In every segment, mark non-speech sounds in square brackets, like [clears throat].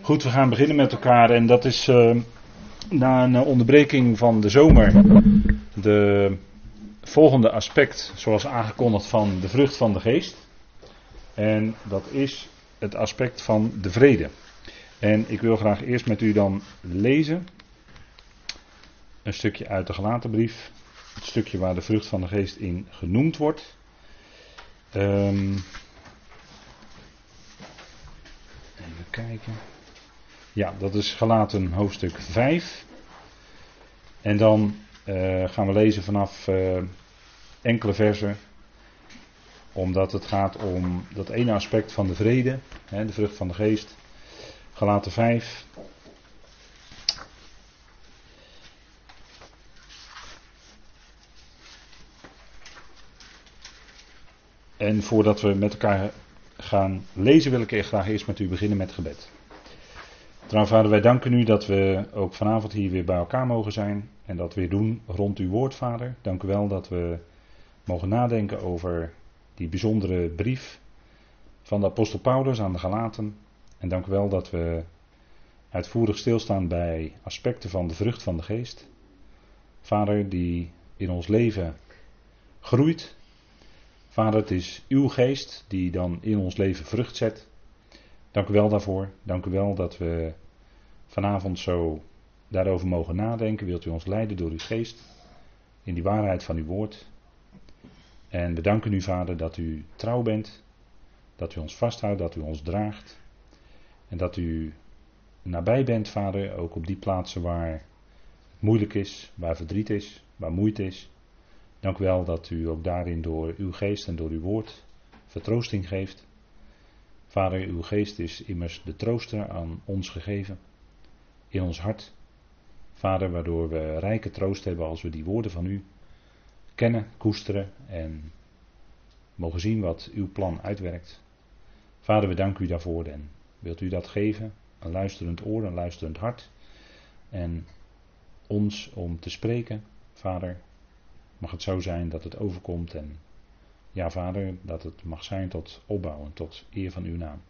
Goed, we gaan beginnen met elkaar en dat is uh, na een onderbreking van de zomer de volgende aspect, zoals aangekondigd, van de vrucht van de geest. En dat is het aspect van de vrede. En ik wil graag eerst met u dan lezen een stukje uit de gelaten brief, het stukje waar de vrucht van de geest in genoemd wordt. Um, even kijken. Ja, dat is gelaten hoofdstuk 5. En dan uh, gaan we lezen vanaf uh, enkele versen. Omdat het gaat om dat ene aspect van de vrede, hè, de vrucht van de geest. Galaten 5. En voordat we met elkaar gaan lezen, wil ik graag eerst met u beginnen met gebed. Trouwens, vader, wij danken u dat we ook vanavond hier weer bij elkaar mogen zijn en dat weer doen rond uw woord, vader. Dank u wel dat we mogen nadenken over die bijzondere brief van de apostel Paulus aan de Galaten. En dank u wel dat we uitvoerig stilstaan bij aspecten van de vrucht van de geest. Vader, die in ons leven groeit. Vader, het is uw geest die dan in ons leven vrucht zet. Dank u wel daarvoor. Dank u wel dat we vanavond zo daarover mogen nadenken. Wilt u ons leiden door uw geest in die waarheid van uw woord. En we danken u, Vader, dat u trouw bent. Dat u ons vasthoudt, dat u ons draagt. En dat u nabij bent, Vader, ook op die plaatsen waar moeilijk is, waar verdriet is, waar moeite is. Dank u wel dat u ook daarin door uw geest en door uw woord vertroosting geeft. Vader, uw geest is immers de trooster aan ons gegeven, in ons hart. Vader, waardoor we rijke troost hebben als we die woorden van u kennen, koesteren en mogen zien wat uw plan uitwerkt. Vader, we danken u daarvoor en wilt u dat geven? Een luisterend oor, een luisterend hart. En ons om te spreken, Vader, mag het zo zijn dat het overkomt en ja, Vader, dat het mag zijn tot opbouwen, tot eer van uw naam.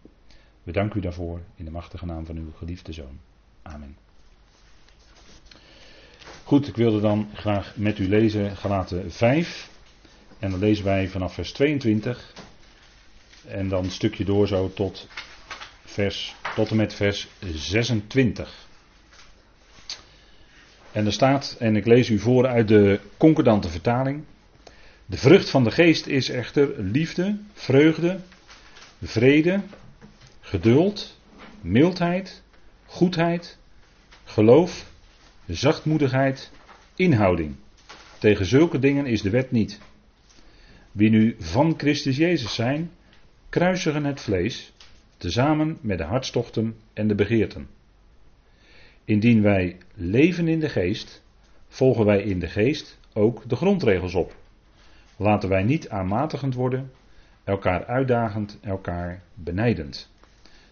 We danken u daarvoor in de machtige naam van uw geliefde zoon. Amen. Goed, ik wilde dan graag met u lezen Galaten 5. En dan lezen wij vanaf vers 22. En dan een stukje door zo tot, vers, tot en met vers 26. En er staat, en ik lees u voor uit de concordante vertaling. De vrucht van de geest is echter liefde, vreugde, vrede, geduld, mildheid, goedheid, geloof, zachtmoedigheid, inhouding. Tegen zulke dingen is de wet niet. Wie nu van Christus Jezus zijn, kruisigen het vlees, tezamen met de hartstochten en de begeerten. Indien wij leven in de geest, volgen wij in de geest ook de grondregels op. Laten wij niet aanmatigend worden, elkaar uitdagend, elkaar benijdend.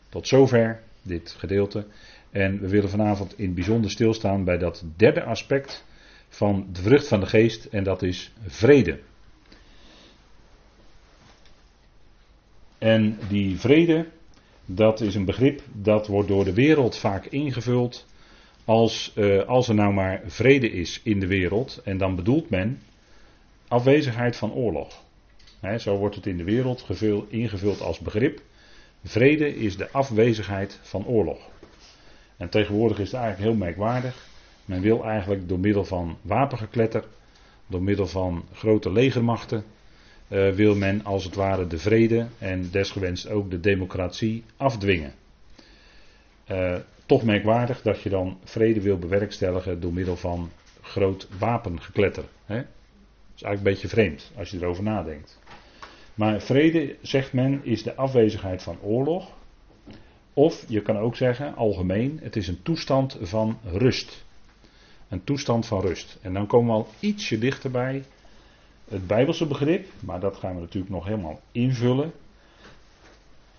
Tot zover dit gedeelte. En we willen vanavond in bijzonder stilstaan bij dat derde aspect van de vrucht van de geest en dat is vrede. En die vrede, dat is een begrip dat wordt door de wereld vaak ingevuld als, uh, als er nou maar vrede is in de wereld. En dan bedoelt men afwezigheid van oorlog. zo wordt het in de wereld ingevuld als begrip. Vrede is de afwezigheid van oorlog. En tegenwoordig is het eigenlijk heel merkwaardig. Men wil eigenlijk door middel van wapengekletter, door middel van grote legermachten, uh, wil men als het ware de vrede en desgewenst ook de democratie afdwingen. Uh, toch merkwaardig dat je dan vrede wil bewerkstelligen door middel van groot wapengekletter. Hè? Is eigenlijk een beetje vreemd als je erover nadenkt. Maar vrede, zegt men, is de afwezigheid van oorlog. Of je kan ook zeggen, algemeen, het is een toestand van rust. Een toestand van rust. En dan komen we al ietsje dichterbij het Bijbelse begrip, maar dat gaan we natuurlijk nog helemaal invullen.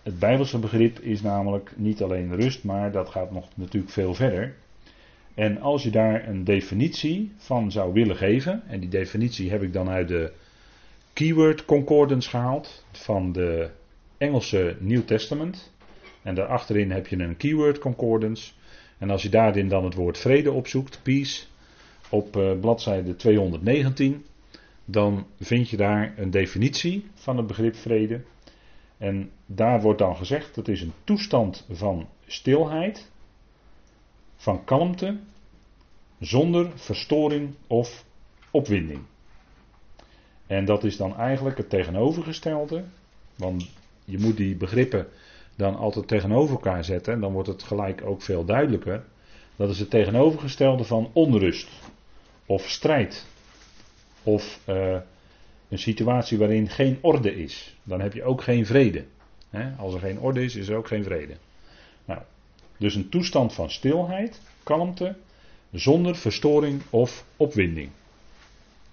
Het Bijbelse begrip is namelijk niet alleen rust, maar dat gaat nog natuurlijk veel verder. En als je daar een definitie van zou willen geven, en die definitie heb ik dan uit de Keyword Concordance gehaald van de Engelse New Testament. En daarachterin heb je een keyword concordance. En als je daarin dan het woord vrede opzoekt, peace, op uh, bladzijde 219, dan vind je daar een definitie van het begrip vrede. En daar wordt dan gezegd, dat is een toestand van stilheid, van kalmte, zonder verstoring of opwinding. En dat is dan eigenlijk het tegenovergestelde, want je moet die begrippen dan altijd tegenover elkaar zetten en dan wordt het gelijk ook veel duidelijker. Dat is het tegenovergestelde van onrust of strijd of uh, een situatie waarin geen orde is. Dan heb je ook geen vrede. Als er geen orde is, is er ook geen vrede. Dus een toestand van stilheid, kalmte, zonder verstoring of opwinding.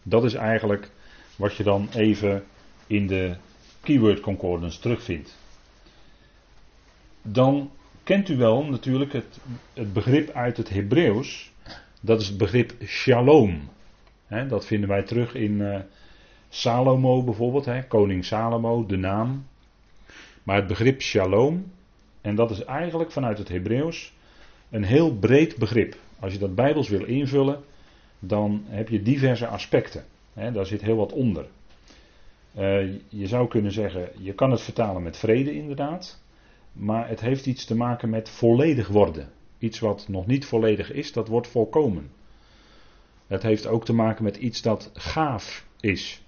Dat is eigenlijk wat je dan even in de keyword concordance terugvindt. Dan kent u wel natuurlijk het, het begrip uit het Hebreeuws. Dat is het begrip shalom. dat vinden wij terug in uh, Salomo bijvoorbeeld, koning Salomo, de naam. Maar het begrip shalom, en dat is eigenlijk vanuit het Hebreeuws een heel breed begrip. Als je dat bijbels wil invullen, dan heb je diverse aspecten. daar zit heel wat onder. Uh, je zou kunnen zeggen, je kan het vertalen met vrede inderdaad. Maar het heeft iets te maken met volledig worden. Iets wat nog niet volledig is, dat wordt volkomen. Het heeft ook te maken met iets dat gaaf is.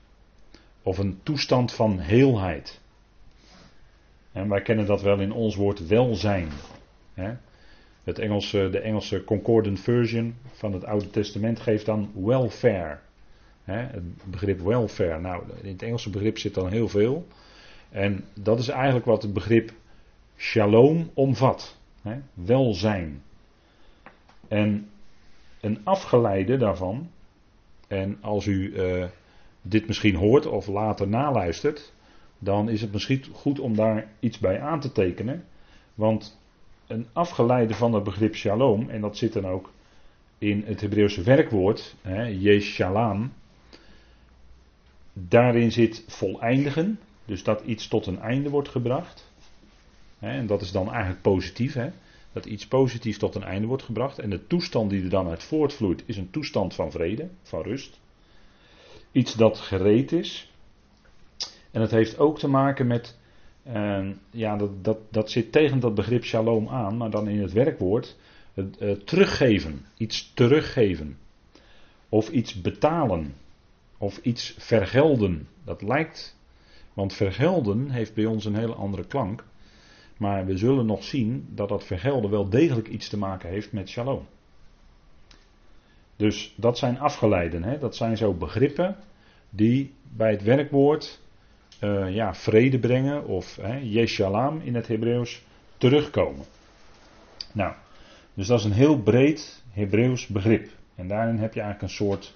Of een toestand van heelheid. En wij kennen dat wel in ons woord welzijn. Het Engelse, de Engelse Concordant Version van het Oude Testament geeft dan welfare. Het begrip welfare. Nou, in het Engelse begrip zit dan heel veel. En dat is eigenlijk wat het begrip shalom omvat. Welzijn. En een afgeleide daarvan, en als u uh, dit misschien hoort of later naluistert, dan is het misschien goed om daar iets bij aan te tekenen. Want een afgeleide van het begrip shalom, en dat zit dan ook in het Hebreeuwse werkwoord, yeshalam, daarin zit voleindigen, dus dat iets tot een einde wordt gebracht. En dat is dan eigenlijk positief, hè? dat iets positiefs tot een einde wordt gebracht. En de toestand die er dan uit voortvloeit is een toestand van vrede, van rust. Iets dat gereed is. En het heeft ook te maken met, uh, ja, dat, dat, dat zit tegen dat begrip shalom aan, maar dan in het werkwoord, het uh, teruggeven, iets teruggeven. Of iets betalen. Of iets vergelden. Dat lijkt, want vergelden heeft bij ons een hele andere klank. Maar we zullen nog zien dat dat vergelden wel degelijk iets te maken heeft met shalom. Dus dat zijn afgeleiden. Hè? Dat zijn zo begrippen die bij het werkwoord uh, ja, vrede brengen of hè, in het Hebreeuws terugkomen. Nou, dus dat is een heel breed Hebreeuws begrip. En daarin heb je eigenlijk een soort,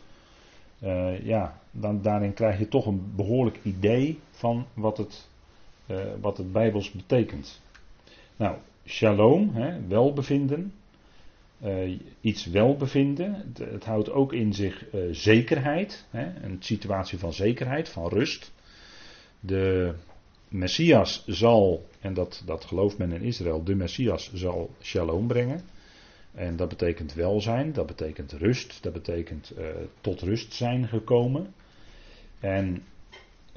uh, ja, dan, daarin krijg je toch een behoorlijk idee van wat het, uh, wat het Bijbels betekent. Nou, shalom, hè, welbevinden. Iets welbevinden. Het, het, houdt ook in zich zekerheid. Hè, een situatie van zekerheid, van rust. De Messias zal, en dat, dat gelooft men in Israël, de Messias zal shalom brengen. En dat betekent welzijn, dat betekent rust, dat betekent uh, tot rust zijn gekomen. En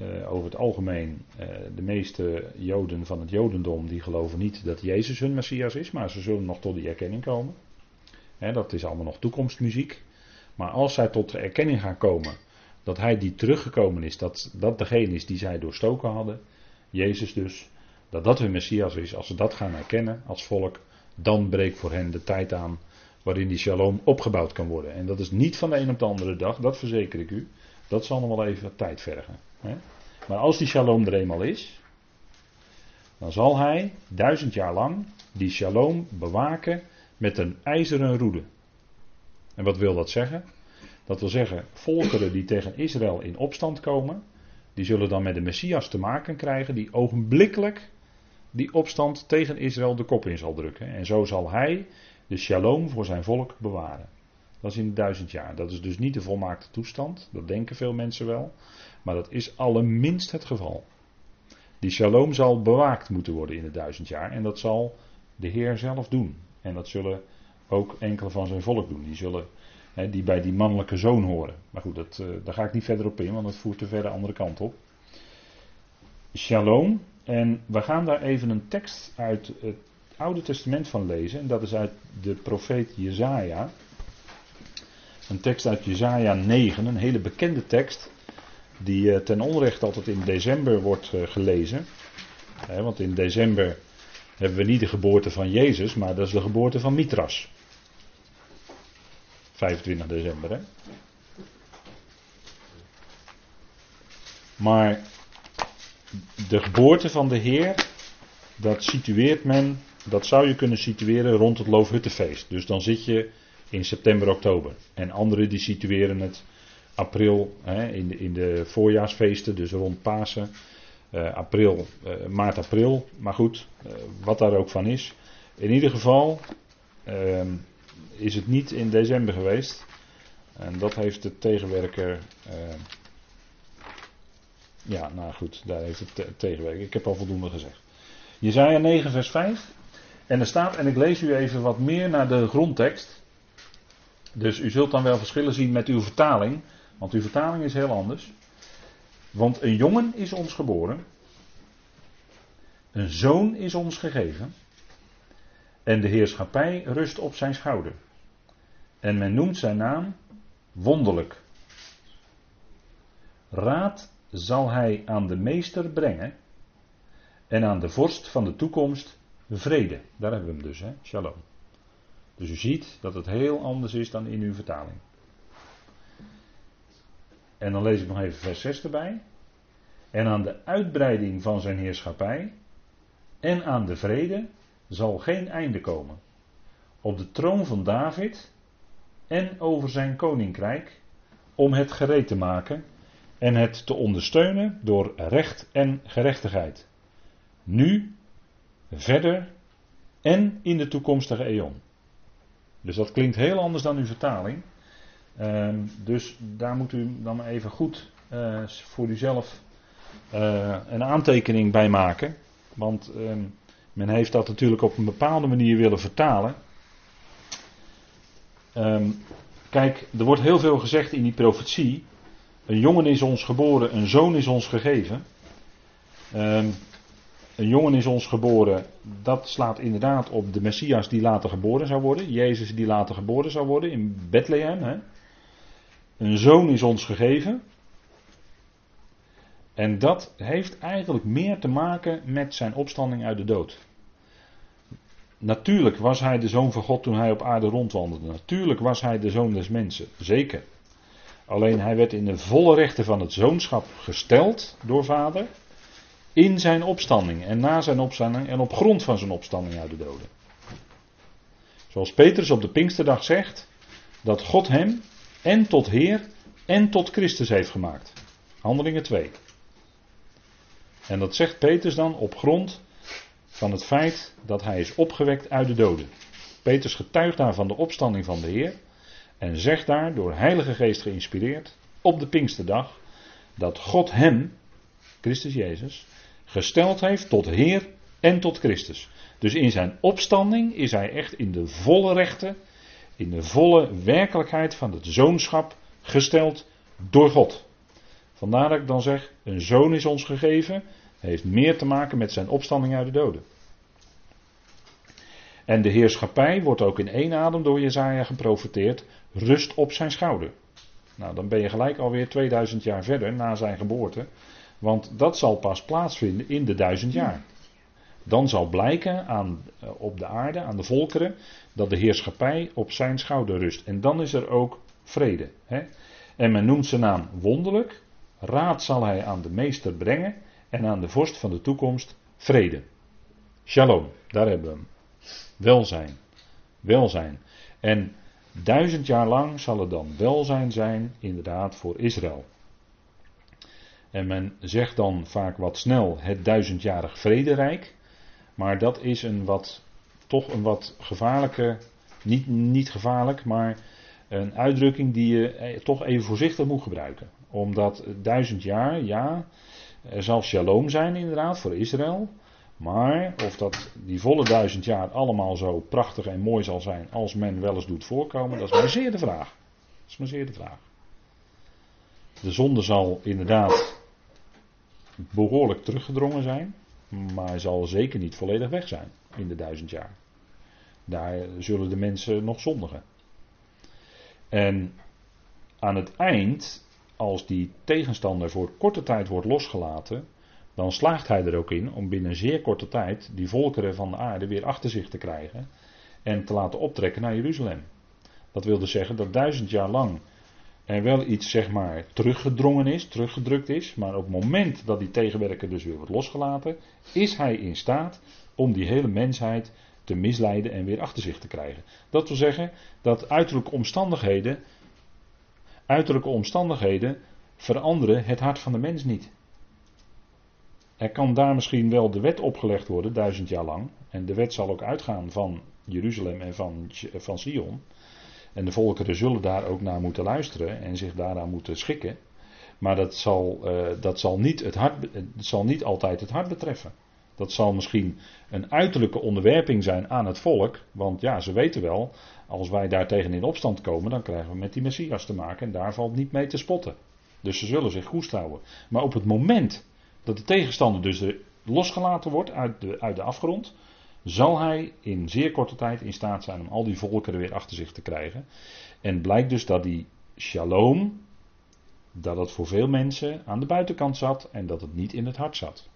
uh, over het algemeen, uh, de meeste Joden van het Jodendom, die geloven niet dat Jezus hun Messias is, maar ze zullen nog tot die erkenning komen. Hè, dat is allemaal nog toekomstmuziek. Maar als zij tot de erkenning gaan komen dat hij die teruggekomen is, dat dat degene is die zij doorstoken hadden, Jezus dus, dat dat hun Messias is, als ze dat gaan herkennen als volk, dan breekt voor hen de tijd aan waarin die shalom opgebouwd kan worden. En dat is niet van de een op de andere dag, dat verzeker ik u. Dat zal nog wel even tijd vergen. Hè? Maar als die shalom er eenmaal is, dan zal hij duizend jaar lang die shalom bewaken met een ijzeren roede. En wat wil dat zeggen? Dat wil zeggen, volkeren die tegen Israël in opstand komen, die zullen dan met de Messias te maken krijgen die ogenblikkelijk die opstand tegen Israël de kop in zal drukken. En zo zal hij de shalom voor zijn volk bewaren. Dat is in duizend jaar. Dat is dus niet de volmaakte toestand. Dat denken veel mensen wel. Maar dat is allerminst het geval. Die shalom zal bewaakt moeten worden in het duizend jaar. En dat zal de Heer zelf doen. En dat zullen ook enkele van zijn volk doen. Die zullen hè, die bij die mannelijke zoon horen. Maar goed, dat, uh, daar ga ik niet verder op in, want dat voert te ver de andere kant op. Shalom. En we gaan daar even een tekst uit het Oude Testament van lezen. En dat is uit de profeet Jezaja. Een tekst uit Jezaja 9, een hele bekende tekst. Die uh, ten onrechte altijd in december wordt uh, gelezen. want in december hebben we niet de geboorte van Jezus, maar dat is de geboorte van Mitras. 25 december, hè? Maar de geboorte van de Heer, dat situeert men, dat zou je kunnen situeren rond het Loofhuttenfeest. Dus dan zit je in september, oktober. En anderen die situeren het april, hè, in, de, in de voorjaarsfeesten, dus rond Pasen. Uh, april, uh, maart, april. Maar goed, uh, wat daar ook van is. In ieder geval ehm, is het niet in december geweest. En dat heeft de tegenwerker. ja, nou goed, daar heeft het te tegenwerker. Ik heb al voldoende gezegd. Jezaja 9, vers 5. En er staat, en ik lees u even wat meer naar de grondtekst. Dus u zult dan wel verschillen zien met uw vertaling. Want uw vertaling is heel anders. Want een jongen is ons geboren. Een zoon is ons gegeven. En de heerschappij rust op zijn schouder. En men noemt zijn naam wonderlijk. Raad zal hij aan de meester brengen. En aan de vorst van de toekomst vrede. Daar hebben we hem dus, hè? Shalom. Dus u ziet dat het heel anders is dan in uw vertaling. En dan lees ik nog even vers 6 erbij. En aan de uitbreiding van zijn heerschappij en aan de vrede zal geen einde komen. Op de troon van David en over zijn koninkrijk om het gereed te maken en het te ondersteunen door recht en gerechtigheid. Nu, verder en in de toekomstige eon. Dus dat klinkt heel anders dan uw vertaling. Uh, dus daar moet u dan even goed uh, voor uzelf uh, een aantekening bij maken. Want uh, men heeft dat natuurlijk op een bepaalde manier willen vertalen. Um, kijk, er wordt heel veel gezegd in die profetie. Een jongen is ons geboren, een zoon is ons gegeven. Um, een jongen is ons geboren, dat slaat inderdaad op de Messias die later geboren zou worden. Jezus die later geboren zou worden in Bethlehem. Hè. Een zoon is ons gegeven. En dat heeft eigenlijk meer te maken met zijn opstanding uit de dood. Natuurlijk was hij de zoon van God toen hij op aarde rondwandelde. Natuurlijk was hij de zoon des mensen. Zeker. Alleen hij werd in de volle rechten van het zoonschap gesteld door vader. In zijn opstanding en na zijn opstanding en op grond van zijn opstanding uit de doden. Zoals Petrus op de Pinksterdag zegt, dat God hem en tot Heer en tot Christus heeft gemaakt. Handelingen 2. En dat zegt Petrus dan op grond van het feit dat hij is opgewekt uit de doden. Petrus getuigt daar van de opstanding van de Heer en zegt daar, door Heilige Geest geïnspireerd, op de Pinksterdag, dat God hem, Christus Jezus, gesteld heeft tot Heer en tot Christus. Dus in zijn opstanding is hij echt in de volle rechten, in de volle werkelijkheid van het zoonschap gesteld door God. Vandaar dat ik dan zeg, een zoon is ons gegeven, heeft meer te maken met zijn opstanding uit de doden. En de heerschappij wordt ook in één adem door Jezaja geprofeteerd, rust op zijn schouder. Nou, dan ben je gelijk alweer 2000 jaar verder na zijn geboorte, want dat zal pas plaatsvinden in de duizend jaar. Dan zal blijken aan, eh, op de aarde, aan de volkeren, dat de heerschappij op zijn schouder rust. En dan is er ook vrede. Hè? En men noemt zijn naam wonderlijk. Raad zal hij aan de meester brengen. En aan de vorst van de toekomst vrede. Shalom, daar hebben we hem. Welzijn. Welzijn. En duizend jaar lang zal er dan welzijn zijn, inderdaad, voor Israël. En men zegt dan vaak wat snel het duizendjarig vrederijk. Maar dat is een wat, toch een wat gevaarlijke, niet, niet gevaarlijk, maar een uitdrukking die je eh, toch even voorzichtig moet gebruiken. Omdat duizend jaar, ja, Er zal shalom zijn inderdaad voor Israël. Maar of dat die volle duizend jaar allemaal zo prachtig en mooi zal zijn als men wel eens doet voorkomen, dat is maar zeer de vraag. Dat is maar zeer de vraag. De zonde zal inderdaad behoorlijk teruggedrongen zijn, maar zal zeker niet volledig weg zijn in de duizend jaar. Daar zullen de mensen nog zondigen. En aan het eind, als die tegenstander voor korte tijd wordt losgelaten, dan slaagt hij er ook in om binnen zeer korte tijd die volkeren van de aarde weer achter zich te krijgen en te laten optrekken naar Jeruzalem. Dat wil dus zeggen dat duizend jaar lang er wel iets zeg maar teruggedrongen is, teruggedrukt is, maar op het moment dat die tegenwerker dus weer wordt losgelaten, is hij in staat om die hele mensheid te misleiden en weer achter zich te krijgen. Dat wil zeggen dat uiterlijke omstandigheden, uiterlijke omstandigheden veranderen het hart van de mens niet. Er kan daar misschien wel de wet opgelegd worden, duizend jaar lang. En de wet zal ook uitgaan van Jeruzalem en van, van Sion. En de volkeren zullen daar ook naar moeten luisteren en zich daaraan moeten schikken. Maar dat zal, uh, dat zal, niet, het hart, het zal niet altijd het hart betreffen. Dat zal misschien een uiterlijke onderwerping zijn aan het volk. Want ja, ze weten wel, als wij daar tegen in opstand komen, dan krijgen we met die Messias te maken. En daar valt niet mee te spotten. Dus ze zullen zich goed houden. Maar op het moment dat de tegenstander dus losgelaten wordt uit de, uit de afgrond, zal hij in zeer korte tijd in staat zijn om al die volkeren weer achter zich te krijgen. En blijkt dus dat die shalom, dat het voor veel mensen aan de buitenkant zat en dat het niet in het hart zat.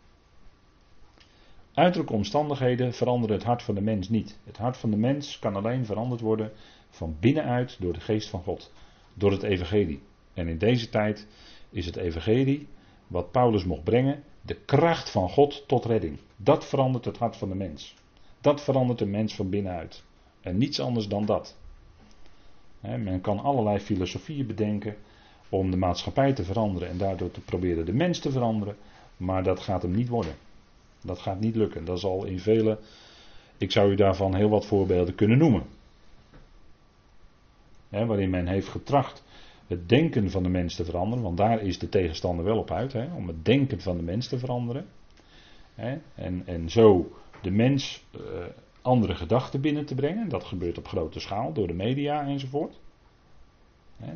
Uiterlijke omstandigheden veranderen het hart van de mens niet. Het hart van de mens kan alleen veranderd worden van binnenuit door de geest van God, door het evangelie. En in deze tijd is het evangelie wat Paulus mocht brengen, de kracht van God tot redding. Dat verandert het hart van de mens. Dat verandert de mens van binnenuit. En niets anders dan dat. men kan allerlei filosofieën bedenken om de maatschappij te veranderen en daardoor te proberen de mens te veranderen, maar dat gaat hem niet worden. Dat gaat niet lukken. Dat zal in vele, ik zou u daarvan heel wat voorbeelden kunnen noemen. waarin men heeft getracht het denken van de mens te veranderen, want daar is de tegenstander wel op uit, om het denken van de mens te veranderen. En, en zo de mens uh, andere gedachten binnen te brengen. Dat gebeurt op grote schaal door de media enzovoort.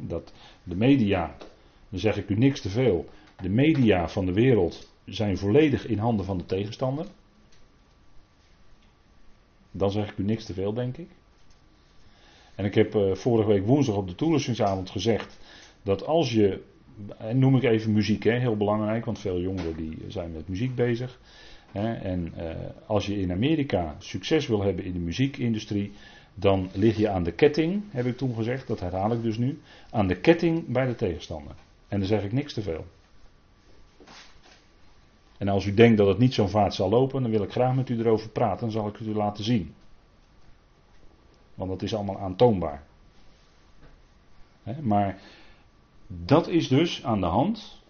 Dat de media, dan zeg ik u niks te veel, de media van de wereld zijn volledig in handen van de tegenstander. Dan zeg ik u niks te veel, denk ik. En ik heb uh, vorige week woensdag op de toelessingsavond gezegd dat als je, en noem ik even muziek, hè, heel belangrijk, want veel jongeren die zijn met muziek bezig. Hè, en uh, als je in Amerika succes wil hebben in de muziekindustrie, dan lig je aan de ketting, heb ik toen gezegd, dat herhaal ik dus nu, aan de ketting bij de tegenstander. En dan zeg ik niks te veel. En als u denkt dat het niet zo'n vaart zal lopen, dan wil ik graag met u erover praten, dan zal ik het u laten zien. Want dat is allemaal aantoonbaar. Maar dat is dus aan de hand.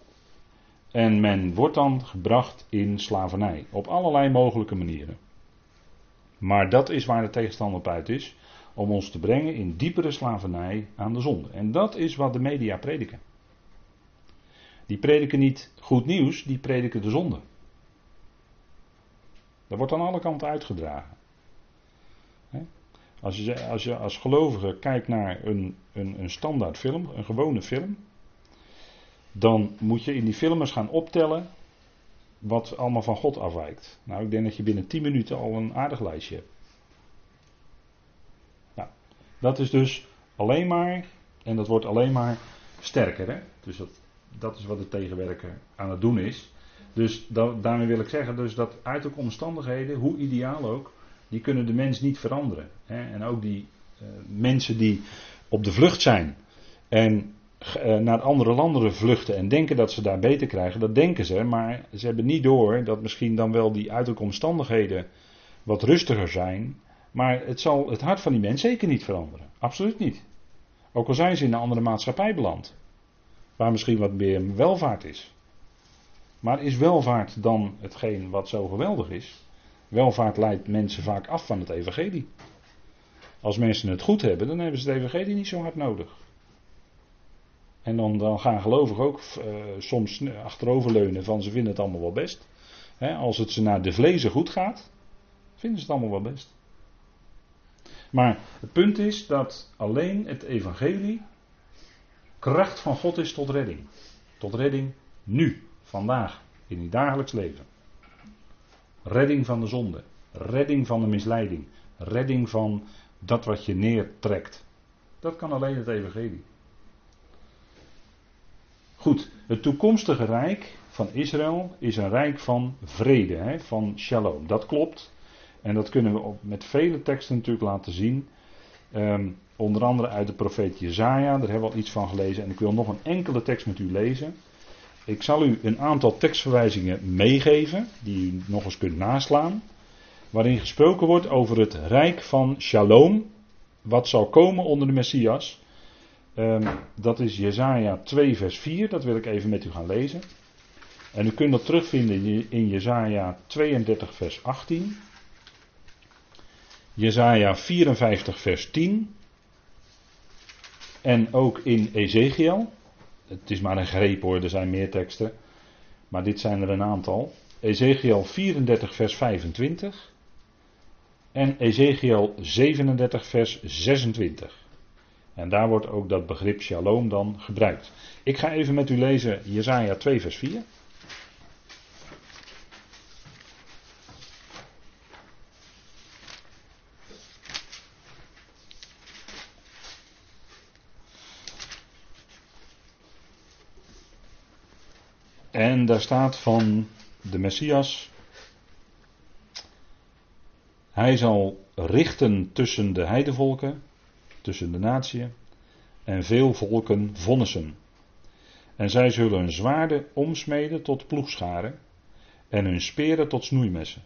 En men wordt dan gebracht in slavernij. Op allerlei mogelijke manieren. Maar dat is waar de tegenstander op uit is. Om ons te brengen in diepere slavernij aan de zonde. En dat is wat de media prediken. Die prediken niet goed nieuws, die prediken de zonde. Dat wordt aan alle kanten uitgedragen. Als je als, je als gelovige kijkt naar een, een, een standaard film, een gewone film, dan moet je in die filmers gaan optellen wat allemaal van God afwijkt. Nou, ik denk dat je binnen 10 minuten al een aardig lijstje hebt. Nou, dat is dus alleen maar, en dat wordt alleen maar sterker. Hè? Dus dat, dat is wat de tegenwerker aan het doen is. Dus daarmee wil ik zeggen dus dat uiterlijke omstandigheden, hoe ideaal ook, die kunnen de mens niet veranderen. Hè? En ook die uh, mensen die op de vlucht zijn en uh, naar andere landen vluchten en denken dat ze daar beter krijgen, dat denken ze, maar ze hebben niet door dat misschien dan wel die uiterlijke omstandigheden wat rustiger zijn, maar het zal het hart van die mens zeker niet veranderen. Absoluut niet. Ook al zijn ze in een andere maatschappij beland, waar misschien wat meer welvaart is. Maar is welvaart dan hetgeen wat zo geweldig is? Welvaart leidt mensen vaak af van het evangelie. Als mensen het goed hebben, dan hebben ze het evangelie niet zo hard nodig. En dan, dan gaan gelovigen ook uh, soms achteroverleunen van ze vinden het allemaal wel best. als het ze naar de vlezen goed gaat, vinden ze het allemaal wel best. Maar het punt is dat alleen het evangelie kracht van God is tot redding. Tot redding nu, vandaag, in uw dagelijks leven. Redding van de zonde, redding van de misleiding, redding van dat wat je neertrekt. Dat kan alleen het evangelie. Goed, het toekomstige rijk van Israël is een rijk van vrede, hè, van shalom. Dat klopt. En dat kunnen we met vele teksten natuurlijk laten zien. Ehm, onder andere uit de profeet Jezaja, daar hebben we al iets van gelezen. En ik wil nog een enkele tekst met u lezen. Ik zal u een aantal tekstverwijzingen meegeven, die u nog eens kunt naslaan. Waarin gesproken wordt over het rijk van Shalom, wat zal komen onder de Messias. Um, dat is Jezaja 2 vers 4, dat wil ik even met u gaan lezen. En u kunt dat terugvinden in Jezaja 32 vers 18. Jezaja 54 vers 10. En ook in Ezekiel. Het is maar een greep hoor, er zijn meer teksten. Maar dit zijn er een aantal. Ezekiel 34 vers 25. En Ezekiel 37 vers 26. En daar wordt ook dat begrip shalom dan gebruikt. Ik ga even met u lezen Jezaja 2 vers 4. En daar staat van de Messias. Hij zal richten tussen de heidevolken, tussen de natieën, en veel volken vonnissen. En zij zullen hun zwaarden omsmeden tot ploegscharen en hun speren tot snoeimessen.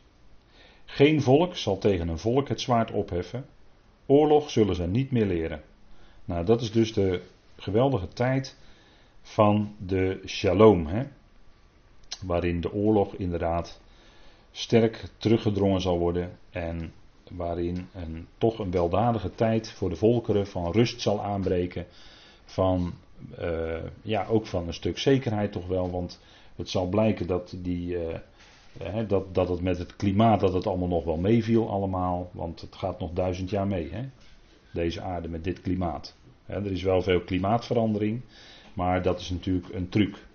Geen volk zal tegen een volk het zwaard opheffen. Oorlog zullen ze niet meer leren. Nou, dat is dus de geweldige tijd van de shalom. Hè? Waarin de oorlog inderdaad sterk teruggedrongen zal worden en waarin een, toch een weldadige tijd voor de volkeren van rust zal aanbreken, van uh, ja, ook van een stuk zekerheid toch wel, want het zal blijken dat die, uh, dat, dat het met het klimaat, dat het allemaal nog wel meeviel allemaal, want het gaat nog duizend jaar mee, deze aarde met dit klimaat. er is wel veel klimaatverandering, maar dat is natuurlijk een truc.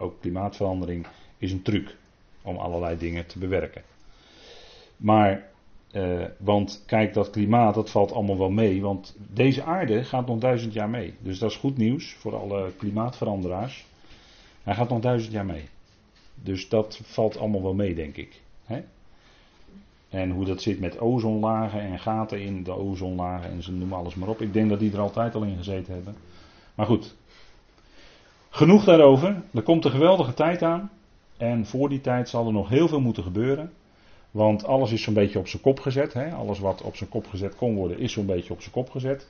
Ook klimaatverandering is een truc om allerlei dingen te bewerken. Maar, eh, want kijk, dat klimaat, dat valt allemaal wel mee. Want deze aarde gaat nog duizend jaar mee. Dus dat is goed nieuws voor alle klimaatveranderaars. Hij gaat nog duizend jaar mee. Dus dat valt allemaal wel mee, denk ik. Hè? En hoe dat zit met ozonlagen en gaten in de ozonlagen en ze noemen alles maar op. Ik denk dat die er altijd al in gezeten hebben. Maar goed, Genoeg daarover. Er komt een geweldige tijd aan. En voor die tijd zal er nog heel veel moeten gebeuren. Want alles is zo'n beetje op zijn kop gezet. Hè? Alles wat op zijn kop gezet kon worden, is zo'n beetje op zijn kop gezet.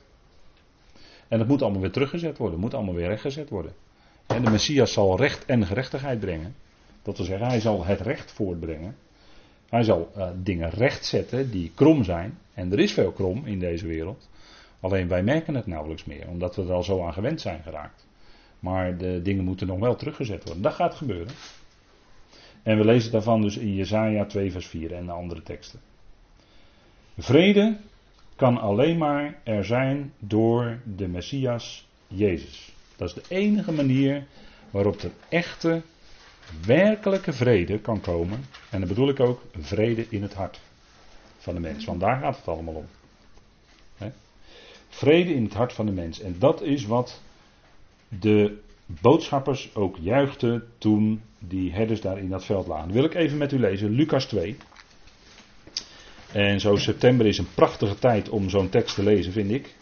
En dat moet allemaal weer teruggezet worden. moet allemaal weer rechtgezet worden. En de Messias zal recht en gerechtigheid brengen. Dat wil zeggen, hij zal het recht voortbrengen. Hij zal uh, dingen rechtzetten die krom zijn. En er is veel krom in deze wereld. Alleen wij merken het nauwelijks meer, omdat we er al zo aan gewend zijn geraakt. Maar de dingen moeten nog wel teruggezet worden. Dat gaat gebeuren. En we lezen daarvan dus in Jesaja 2 vers 4 en de andere teksten. Vrede kan alleen maar er zijn door de Messias Jezus. Dat is de enige manier waarop er echte, werkelijke vrede kan komen. En dan bedoel ik ook vrede in het hart van de mens. Want daar gaat het allemaal om. Vrede in het hart van de mens. En dat is wat de boodschappers ook juichten toen die herders daar in dat veld lagen. wil ik even met u lezen, Lucas 2. En zo september is een prachtige tijd om zo'n tekst te lezen, vind ik.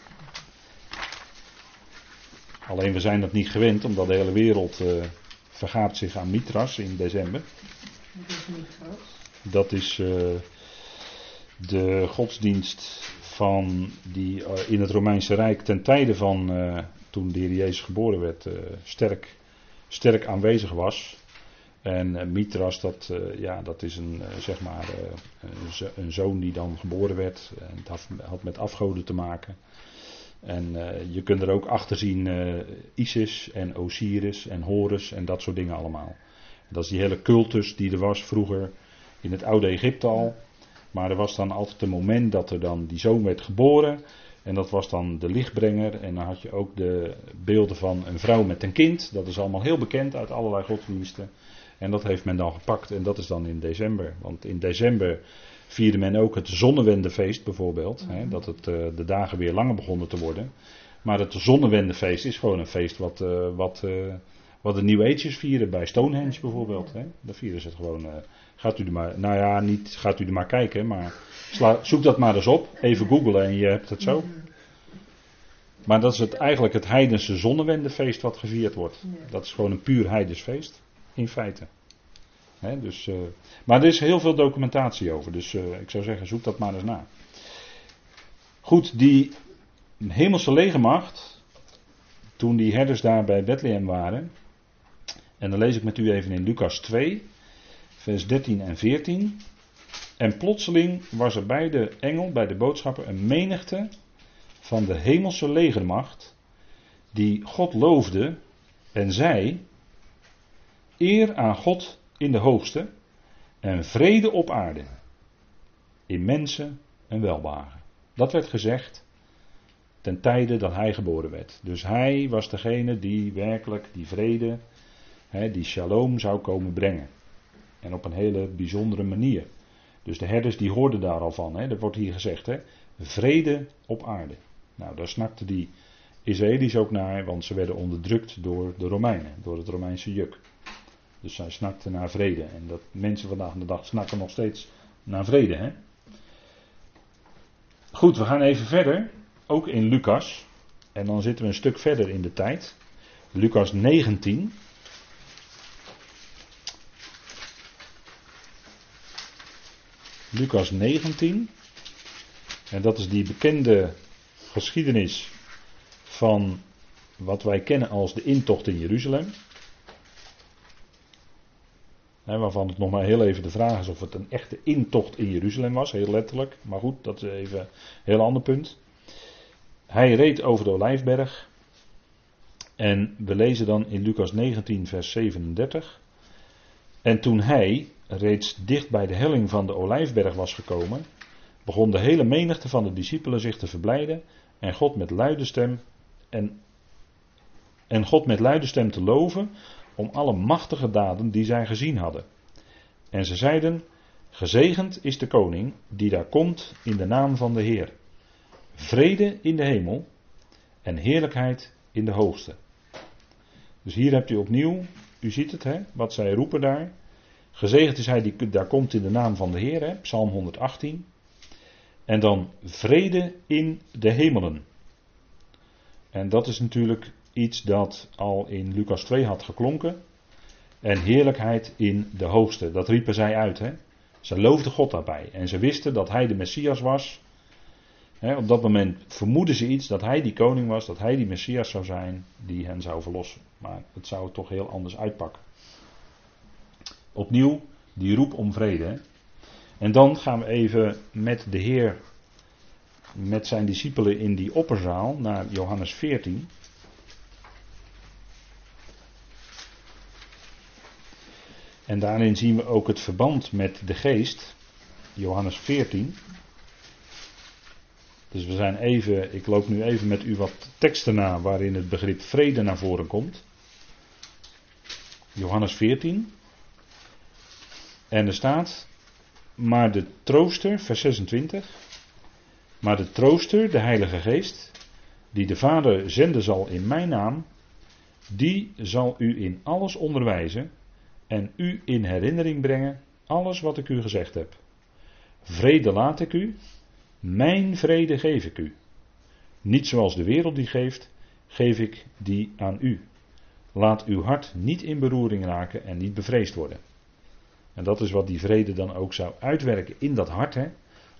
Alleen we zijn dat niet gewend, omdat de hele wereld uh, zich aan Mitras in december. Dat is uh, de godsdienst van die uh, in het Romeinse Rijk ten tijde van toen de Jezus geboren werd, uh, sterk, sterk aanwezig was. En uh, Mitras, dat, uh, ja, dat is een, zeg maar, een zoon die dan geboren werd. En het had, met afgoden te maken. En je kunt er ook achter zien Isis en Osiris en Horus en dat soort dingen allemaal. Dat is die hele cultus die er was vroeger in het oude Egypte al. Maar er was dan altijd een moment dat er dan die zoon werd geboren. En dat was dan de lichtbrenger. En dan had je ook de beelden van een vrouw met een kind. Dat is allemaal heel bekend uit allerlei godsdiensten. En dat heeft men dan gepakt. En dat is dan in december. Want in december vierde men ook het zonnewendefeest bijvoorbeeld. Hè, dat het, uh, de dagen weer langer begonnen te worden. Maar het zonnewendefeest is gewoon een feest wat, uh, wat, uh, wat de New Ages vieren. Bij Stonehenge bijvoorbeeld. Hè. Daar vieren ze het gewoon. Gaat u er maar, nou ja, niet gaat u er maar kijken. Maar sla, zoek dat maar eens op. Even googlen en je hebt het zo. Maar dat is het, eigenlijk het heidense zonnewendefeest wat gevierd wordt. Dat is gewoon een puur heidens feest. In feite dus, uh, maar er is heel veel documentatie over, dus uh, ik zou zeggen, zoek dat maar eens na. Goed, die hemelse legermacht, toen die herders daar bij Bethlehem waren, en dan lees ik met u even in Lucas 2, vers 13 en 14. En plotseling was er bij de engel, bij de boodschapper, een menigte van de hemelse legermacht, die God loofde en zei: Eer aan God in de hoogste en vrede op aarde. In mensen en welwagen. Dat werd gezegd ten tijde dat hij geboren werd. Dus hij was degene die werkelijk die vrede, die shalom zou komen brengen. En op een hele bijzondere manier. Dus de herders die hoorden daar al van. Hè, dat wordt hier gezegd. Hè, vrede op aarde. Nou, daar snakten die Israëli's ook naar, want ze werden onderdrukt door de Romeinen, door het Romeinse juk. Dus zij snakte naar vrede. En dat mensen vandaag de dag snakken nog steeds naar vrede. Hè? Goed, we gaan even verder. Ook in Lucas. En dan zitten we een stuk verder in de tijd. Lucas 19. Lucas 19. En dat is die bekende geschiedenis van wat wij kennen als de intocht in Jeruzalem waarvan het nog maar heel even de vraag is of het een echte intocht in Jeruzalem was, heel letterlijk. Maar goed, dat is even een heel ander punt. Hij reed over de Olijfberg. En we lezen dan in Lucas 19, vers 37. En toen hij reeds dicht bij de helling van de Olijfberg was gekomen, begon de hele menigte van de discipelen zich te verblijden en God met luide stem en, en God met luide stem te loven om alle machtige daden die zij gezien hadden. En ze zeiden: Gezegend is de koning die daar komt in de naam van de Heer. Vrede in de hemel en heerlijkheid in de hoogste. Dus hier hebt u opnieuw, u ziet het, hè, wat zij roepen daar. Gezegend is hij die daar komt in de naam van de Heer, hè, Psalm 118. En dan vrede in de hemelen. En dat is natuurlijk iets dat al in Lucas 2 had geklonken. En heerlijkheid in de hoogste. Dat riepen zij uit. Hè? Ze loofden God daarbij. En ze wisten dat hij de Messias was. op dat moment vermoeden ze iets dat hij die koning was, dat hij die Messias zou zijn die hen zou verlossen. Maar het zou toch heel anders uitpakken. Opnieuw die roep om vrede. En dan gaan we even met de Heer, met zijn discipelen in die opperzaal naar Johannes 14. En daarin zien we ook het verband met de geest. Johannes 14. Dus we zijn even, ik loop nu even met u wat teksten na waarin het begrip vrede naar voren komt. Johannes 14. En er staat, maar de trooster, vers 26. Maar de trooster, de Heilige Geest, die de Vader zenden zal in mijn naam, die zal u in alles onderwijzen en u in herinnering brengen alles wat ik u gezegd heb. Vrede laat ik u, mijn vrede geef ik u. Niet zoals de wereld die geeft, geef ik die aan u. Laat uw hart niet in beroering raken en niet bevreesd worden. En dat is wat die vrede dan ook zou uitwerken in dat hart. Hè?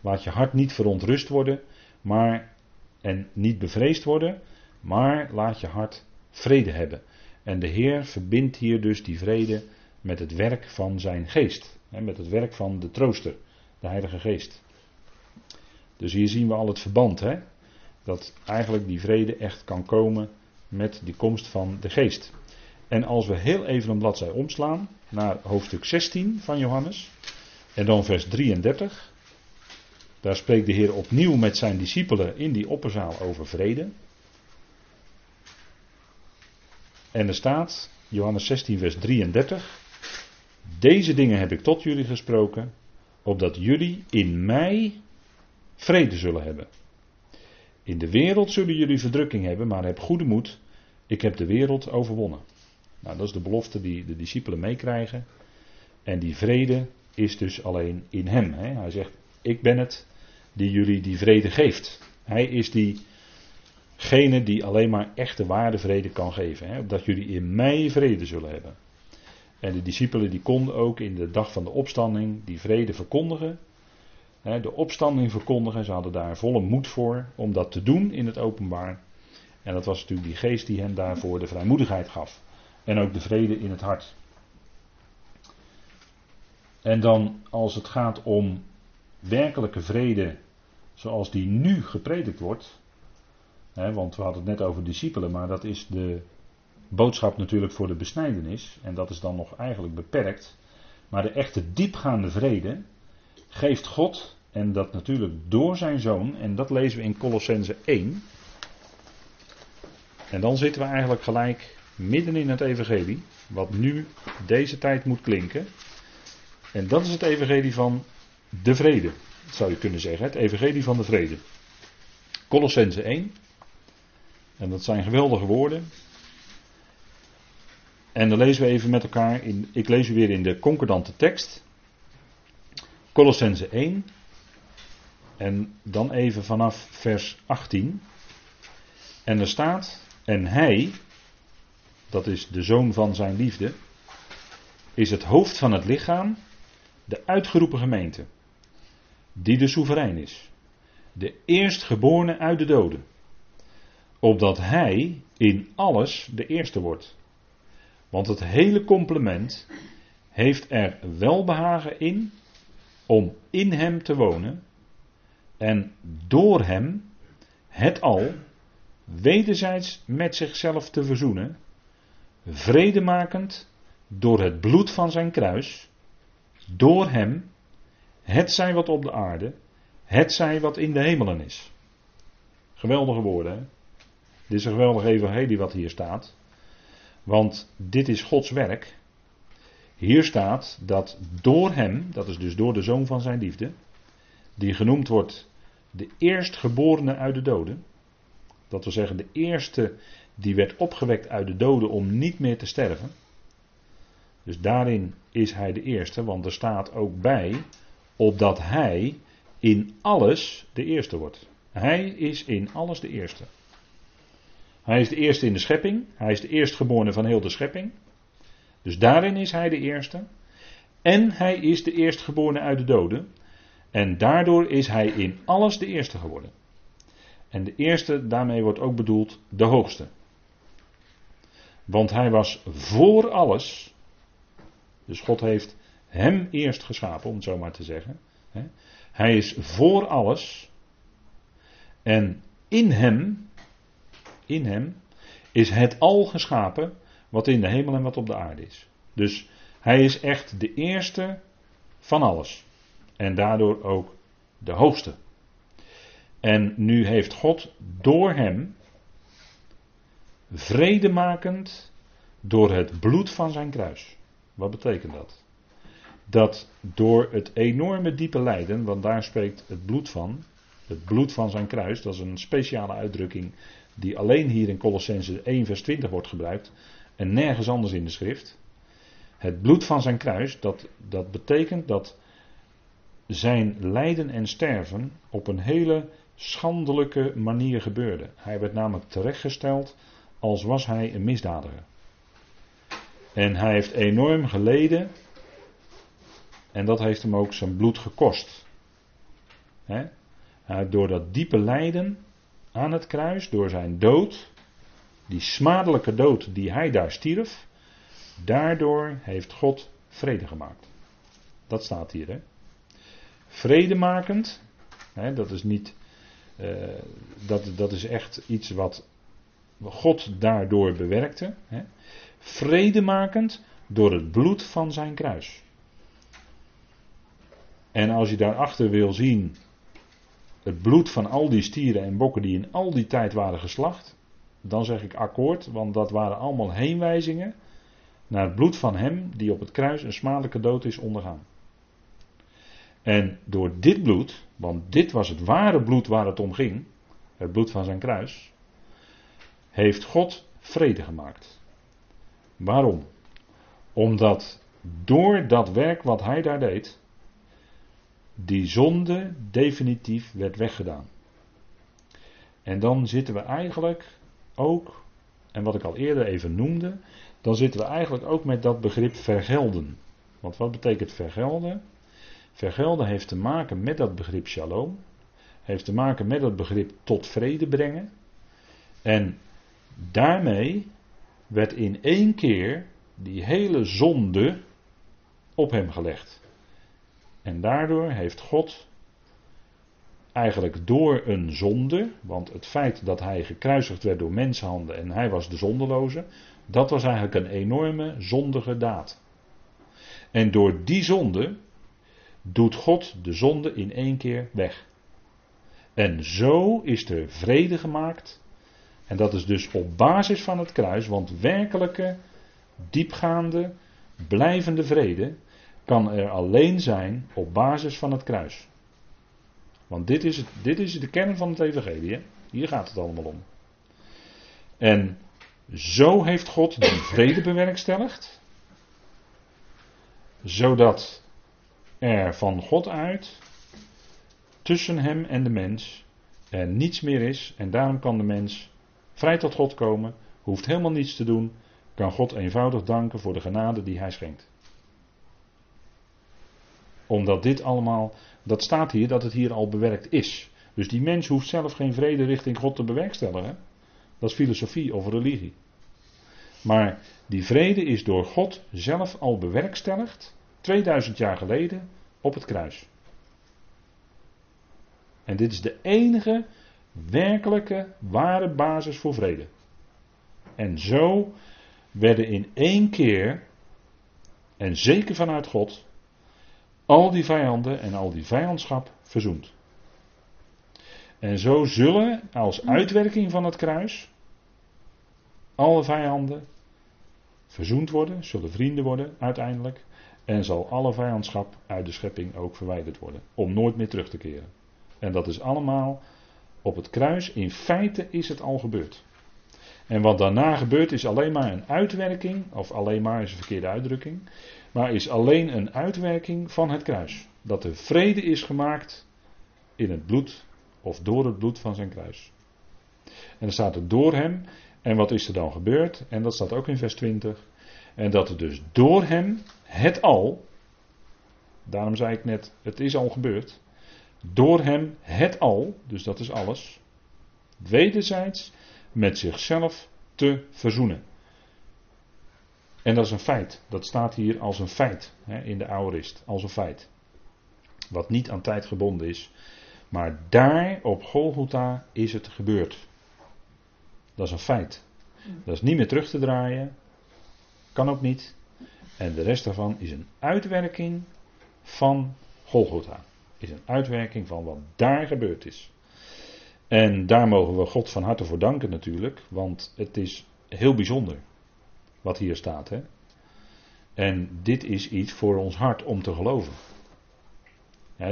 Laat je hart niet verontrust worden, maar en niet bevreesd worden, maar laat je hart vrede hebben. En de Heer verbindt hier dus die vrede met het werk van zijn geest. Met het werk van de trooster, de Heilige Geest. Dus hier zien we al het verband. Hè? Dat eigenlijk die vrede echt kan komen met die komst van de geest. En als we heel even een bladzij omslaan naar hoofdstuk 16 van Johannes. En dan vers 33. Daar spreekt de Heer opnieuw met zijn discipelen in die opperzaal over vrede. En er staat, Johannes 16, vers 33. Deze dingen heb ik tot jullie gesproken, opdat jullie in mij vrede zullen hebben. In de wereld zullen jullie verdrukking hebben, maar heb goede moed. Ik heb de wereld overwonnen. Nou, dat is de belofte die de discipelen meekrijgen. En die vrede is dus alleen in hem. Hè. Hij zegt: Ik ben het die jullie die vrede geeft. Hij is diegene die alleen maar echte waarde vrede kan geven. Hè, opdat jullie in mij vrede zullen hebben. En de discipelen die konden ook in de dag van de opstanding die vrede verkondigen. Hè, de opstanding verkondigen. Ze hadden daar volle moed voor om dat te doen in het openbaar. En dat was natuurlijk die geest die hen daarvoor de vrijmoedigheid gaf. En ook de vrede in het hart. En dan als het gaat om werkelijke vrede zoals die nu gepredikt wordt. Hè, want we hadden het net over discipelen, maar dat is de boodschap natuurlijk voor de besnijdenis. En dat is dan nog eigenlijk beperkt. Maar de echte diepgaande vrede geeft God, en dat natuurlijk door zijn zoon, en dat lezen we in Colossense 1. En dan zitten we eigenlijk gelijk midden in het evangelie, wat nu deze tijd moet klinken. En dat is het evangelie van de vrede, zou je kunnen zeggen. Het evangelie van de vrede. Colossense 1. En dat zijn geweldige woorden. En dan lezen we even met elkaar, in, ik lees u weer in de concordante tekst. Colossense 1. En dan even vanaf vers 18. En er staat, en hij, dat is de zoon van zijn liefde, is het hoofd van het lichaam, de uitgeroepen gemeente, die de soeverein is, de eerstgeborene uit de doden, opdat hij in alles de eerste wordt. Want het hele complement heeft er welbehagen in om in hem te wonen en door hem het al wederzijds met zichzelf te verzoenen vredemakend door het bloed van zijn kruis, door hem, het zij wat op de aarde, het zij wat in de hemelen is. Geweldige woorden, hè? Dit is een geweldig evangelie wat hier staat. Want dit is Gods werk. Hier staat dat door hem, dat is dus door de zoon van zijn liefde, die genoemd wordt de eerstgeborene uit de doden. Dat wil zeggen, de eerste die werd opgewekt uit de doden om niet meer te sterven. Dus daarin is hij de eerste, want er staat ook bij, opdat hij in alles de eerste wordt. Hij is in alles de eerste. Hij is de eerste in de schepping, hij is de eerstgeborene van heel de schepping. Dus daarin is hij de eerste. En hij is de eerstgeborene uit de doden. En daardoor is hij in alles de eerste geworden. En de eerste, daarmee wordt ook bedoeld de hoogste. Want hij was voor alles. Dus God heeft hem eerst geschapen, om het zo maar te zeggen. Hij is voor alles. En in hem, in hem, is het al geschapen wat in de hemel en wat op de aarde is. Dus hij is echt de eerste van alles. En daardoor ook de hoogste. En nu heeft God door hem vredemakend door het bloed van zijn kruis. Wat betekent dat? Dat door het enorme diepe lijden, want daar spreekt het bloed van, het bloed van zijn kruis, dat is een speciale uitdrukking die alleen hier in Colossense 1 vers 20 wordt gebruikt en nergens anders in de schrift. Het bloed van zijn kruis, dat, dat betekent dat zijn lijden en sterven op een hele schandelijke manier gebeurde. Hij werd namelijk terechtgesteld als was hij een misdadiger. En hij heeft enorm geleden. En dat heeft hem ook zijn bloed gekost. Door dat diepe lijden aan het kruis, door zijn dood, die smadelijke dood die hij daar stierf, daardoor heeft God vrede gemaakt. Dat staat hier. Hè? Vredemakend, dat is niet Uh, dat, dat is echt iets wat God daardoor bewerkte. Hè? Vredemakend door het bloed van zijn kruis. En als je daarachter wil zien het bloed van al die stieren en bokken die in al die tijd waren geslacht, dan zeg ik akkoord, want dat waren allemaal heenwijzingen naar het bloed van hem die op het kruis een smadelijke dood is ondergaan. En door dit bloed, want dit was het ware bloed waar het om ging, het bloed van zijn kruis, heeft God vrede gemaakt. Waarom? Omdat door dat werk wat hij daar deed, die zonde definitief werd weggedaan. En dan zitten we eigenlijk ook, en wat ik al eerder even noemde, dan zitten we eigenlijk ook met dat begrip vergelden. Want wat betekent vergelden? Vergelden heeft te maken met dat begrip shalom, heeft te maken met dat begrip tot vrede brengen. En daarmee werd in één keer die hele zonde op hem gelegd. En daardoor heeft God eigenlijk door een zonde, want het feit dat hij gekruisigd werd door menshanden en hij was de zondeloze, dat was eigenlijk een enorme zondige daad. En door die zonde doet God de zonde in één keer weg. En zo is er vrede gemaakt. En dat is dus op basis van het kruis, want werkelijke, diepgaande, blijvende vrede kan er alleen zijn op basis van het kruis. Want dit is, het, dit is de kern van het evangelie. Hier gaat het allemaal om. En zo heeft God die vrede bewerkstelligd. Zodat er van God uit tussen hem en de mens er niets meer is. En daarom kan de mens vrij tot God komen. Hoeft helemaal niets te doen. Kan God eenvoudig danken voor de genade die hij schenkt omdat dit allemaal, dat staat hier dat het hier al bewerkt is. Dus die mens hoeft zelf geen vrede richting God te bewerkstelligen. Dat is filosofie of religie. Maar die vrede is door God zelf al bewerkstelligd, 2000 jaar geleden, op het kruis. En dit is de enige werkelijke, ware basis voor vrede. En zo werden in één keer, en zeker vanuit God, al die vijanden en al die vijandschap verzoend. En zo zullen als uitwerking van het kruis alle vijanden verzoend worden, zullen vrienden worden uiteindelijk. En zal alle vijandschap uit de schepping ook verwijderd worden. Om nooit meer terug te keren. En dat is allemaal op het kruis. In feite is het al gebeurd. En wat daarna gebeurt is alleen maar een uitwerking, of alleen maar is een verkeerde uitdrukking, maar is alleen een uitwerking van het kruis. Dat er vrede is gemaakt in het bloed of door het bloed van zijn kruis. En dan staat er door hem. En wat is er dan gebeurd? En dat staat ook in vers 20. En dat er dus door hem het al, daarom zei ik net, het is al gebeurd. Door hem het al, dus dat is alles, wederzijds met zichzelf te verzoenen. En dat is een feit. Dat staat hier als een feit hè, in de aorist, als een feit. Wat niet aan tijd gebonden is. Maar daar op Golgotha is het gebeurd. Dat is een feit. Dat is niet meer terug te draaien. Kan ook niet. En de rest daarvan is een uitwerking van Golgotha. Is een uitwerking van wat daar gebeurd is. En daar mogen we God van harte voor danken natuurlijk. Want het is heel bijzonder. Wat hier staat. Hè? En dit is iets voor ons hart om te geloven.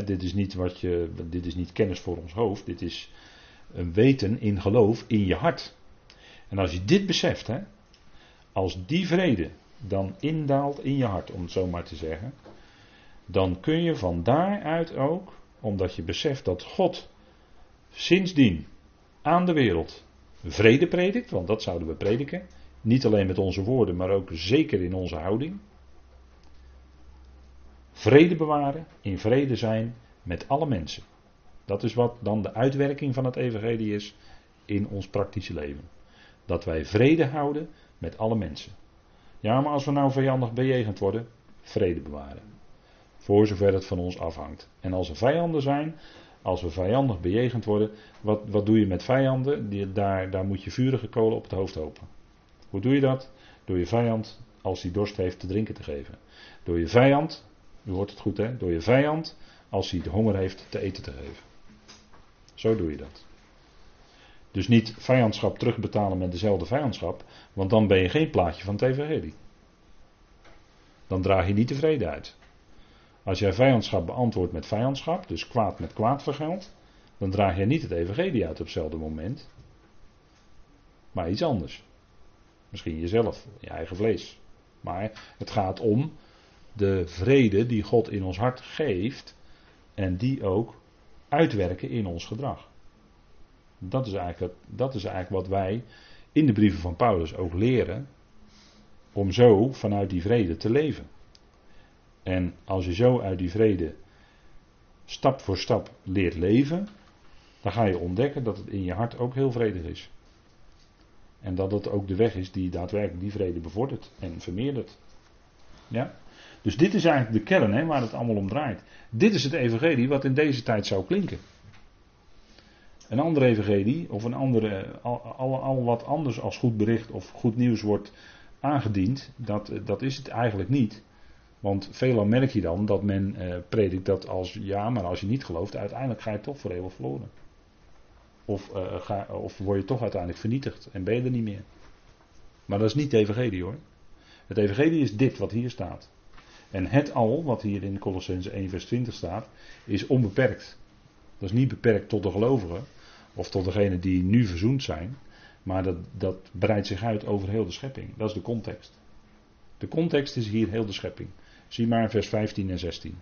dit, is niet wat je, dit is niet kennis voor ons hoofd. Dit is een weten in geloof in je hart. En als je dit beseft, hè, als die vrede dan indaalt in je hart, om het zo maar te zeggen, dan kun je van daaruit ook, omdat je beseft dat God sindsdien aan de wereld vrede predikt, want dat zouden we prediken, niet alleen met onze woorden, maar ook zeker in onze houding. Vrede bewaren, in vrede zijn met alle mensen. Dat is wat dan de uitwerking van het evangelie is in ons praktische leven. Dat wij vrede houden met alle mensen. Ja, maar als we nou vijandig bejegend worden, vrede bewaren. Voor zover het van ons afhangt. En als er vijanden zijn, Als we vijandig bejegend worden, wat, wat doe je met vijanden? Die, daar, daar moet je vurige kolen op het hoofd hopen. Hoe doe je dat? Door je vijand, als hij dorst heeft, te drinken te geven. Door je vijand, u hoort het goed hè, door je vijand, als hij de honger heeft, te eten te geven. Zo doe je dat. Dus niet vijandschap terugbetalen met dezelfde vijandschap, want dan ben je geen plaatje van het evangelie. Dan draag je niet tevreden uit. Als jij vijandschap beantwoordt met vijandschap, dus kwaad met kwaad vergeldt, dan draag je niet het evangelie uit op hetzelfde moment. Maar iets anders. Misschien jezelf, je eigen vlees. Maar het gaat om de vrede die God in ons hart geeft en die ook uitwerken in ons gedrag. Dat is eigenlijk, dat is eigenlijk wat wij in de brieven van Paulus ook leren. Om zo vanuit die vrede te leven. En als je zo uit die vrede stap voor stap leert leven, dan ga je ontdekken dat het in je hart ook heel vredig is. En dat het ook de weg is die daadwerkelijk die vrede bevordert en vermeerdert. Ja? Dus dit is eigenlijk de kern hè, waar het allemaal om draait. Dit is het evangelie wat in deze tijd zou klinken. Een andere evangelie of een andere, al, al, wat anders als goed bericht of goed nieuws wordt aangediend, dat, dat is het eigenlijk niet. Want veelal merk je dan dat men eh, predikt dat als ja, maar als je niet gelooft, uiteindelijk ga je toch voor eeuwig verloren. Of, uh, ga, of word je toch uiteindelijk vernietigd en ben je er niet meer. Maar dat is niet het evangelie hoor. Het evangelie is dit wat hier staat. En het al, wat hier in Colossense 1 vers 20 staat, is onbeperkt. Dat is niet beperkt tot de gelovigen, of tot degenen die nu verzoend zijn. Maar dat, dat breidt zich uit over heel de schepping. Dat is de context. De context is hier heel de schepping. Zie maar vers 15 en 16.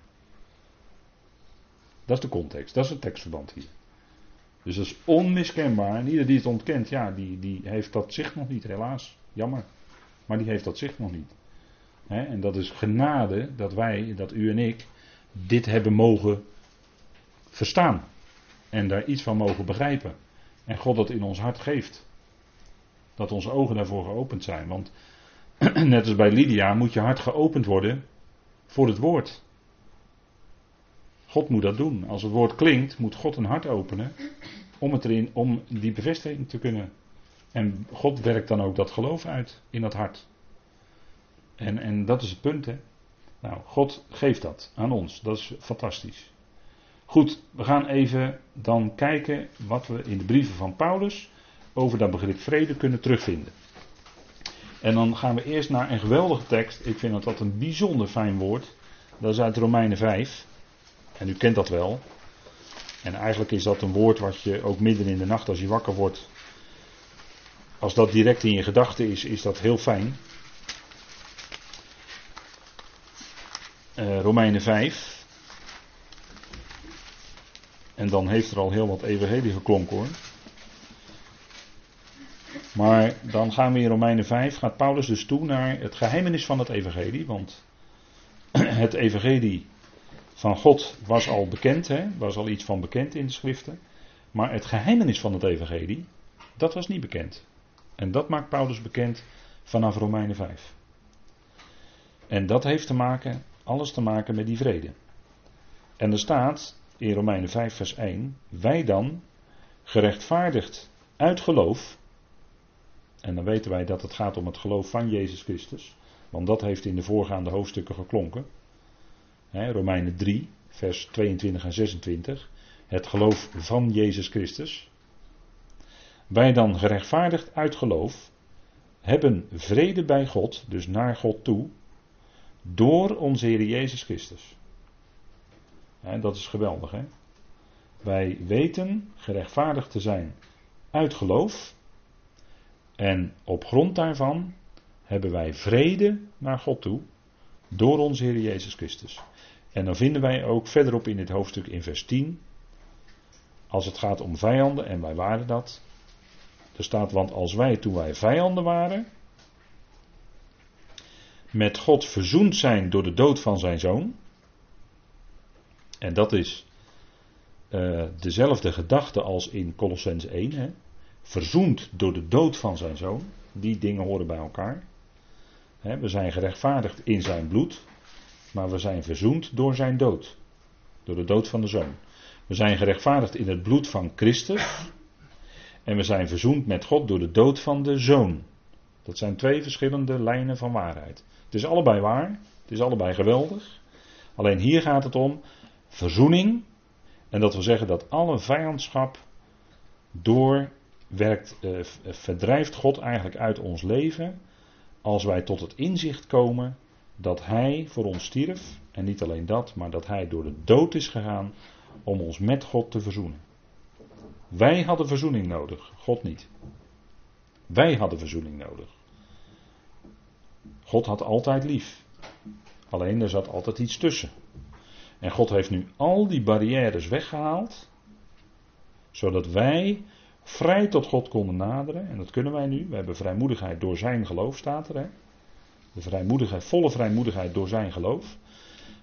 Dat is de context, dat is het tekstverband hier. Dus dat is onmiskenbaar. En ieder die het ontkent, ja, die, die heeft dat zicht nog niet, helaas. Jammer. Maar die heeft dat zicht nog niet. en dat is genade dat wij, dat u en ik, dit hebben mogen verstaan. En daar iets van mogen begrijpen. En God dat in ons hart geeft. Dat onze ogen daarvoor geopend zijn. Want [clears throat] net als bij Lydia moet je hart geopend worden voor het woord. God moet dat doen. Als het woord klinkt, moet God een hart openen om, het erin, om die bevestiging te kunnen. En God werkt dan ook dat geloof uit in dat hart. En, en dat is het punt, hè. Nou, God geeft dat aan ons. Dat is fantastisch. Goed, we gaan even dan kijken wat we in de brieven van Paulus over dat begrip vrede kunnen terugvinden. En dan gaan we eerst naar een geweldige tekst. Ik vind dat dat een bijzonder fijn woord. Dat is uit Romeinen 5. En u kent dat wel. En eigenlijk is dat een woord wat je ook midden in de nacht als je wakker wordt. Als dat direct in je gedachten is, is dat heel fijn. Uh, Romeinen 5. En dan heeft er al heel wat evangelie geklonken hoor. Maar dan gaan we in Romeinen 5, gaat Paulus dus toe naar het geheimenis van het evangelie. Want [clears throat] het evangelie van God was al bekend, hè, was al iets van bekend in de schriften. Maar het geheimenis van het evangelie, dat was niet bekend. En dat maakt Paulus bekend vanaf Romeinen 5. En dat heeft te maken, alles te maken met die vrede. En er staat in Romeinen 5 vers 1, wij dan, gerechtvaardigd uit geloof, en dan weten wij dat het gaat om het geloof van Jezus Christus. Want dat heeft in de voorgaande hoofdstukken geklonken. Romeinen 3, vers 22 en 26. Het geloof van Jezus Christus. Wij dan gerechtvaardigd uit geloof hebben vrede bij God, dus naar God toe, door onze Heer Jezus Christus. Dat is geweldig, hè? Wij weten gerechtvaardigd te zijn uit geloof. En op grond daarvan hebben wij vrede naar God toe door onze Heer Jezus Christus. En dan vinden wij ook verderop in dit hoofdstuk in vers 10, als het gaat om vijanden, en wij waren dat. Er staat, want als wij toen wij vijanden waren, met God verzoend zijn door de dood van zijn zoon, en dat is uh, dezelfde gedachte als in Colossens 1, hè, verzoend door de dood van zijn zoon, die dingen horen bij elkaar. Hè, we zijn gerechtvaardigd in zijn bloed, maar we zijn verzoend door zijn dood. Door de dood van de zoon. We zijn gerechtvaardigd in het bloed van Christus. En we zijn verzoend met God door de dood van de zoon. Dat zijn twee verschillende lijnen van waarheid. Het is allebei waar. Het is allebei geweldig. Alleen hier gaat het om verzoening. En dat wil zeggen dat alle vijandschap doorwerkt, eh, verdrijft God eigenlijk uit ons leven. Als wij tot het inzicht komen dat Hij voor ons stierf. En niet alleen dat, maar dat Hij door de dood is gegaan om ons met God te verzoenen. Wij hadden verzoening nodig, God niet. Wij hadden verzoening nodig. God had altijd lief. Alleen er zat altijd iets tussen. En God heeft nu al die barrières weggehaald, zodat wij vrij tot God konden naderen. En dat kunnen wij nu. We hebben vrijmoedigheid door zijn geloof, staat er. Hè? De vrijmoedigheid, volle vrijmoedigheid door zijn geloof.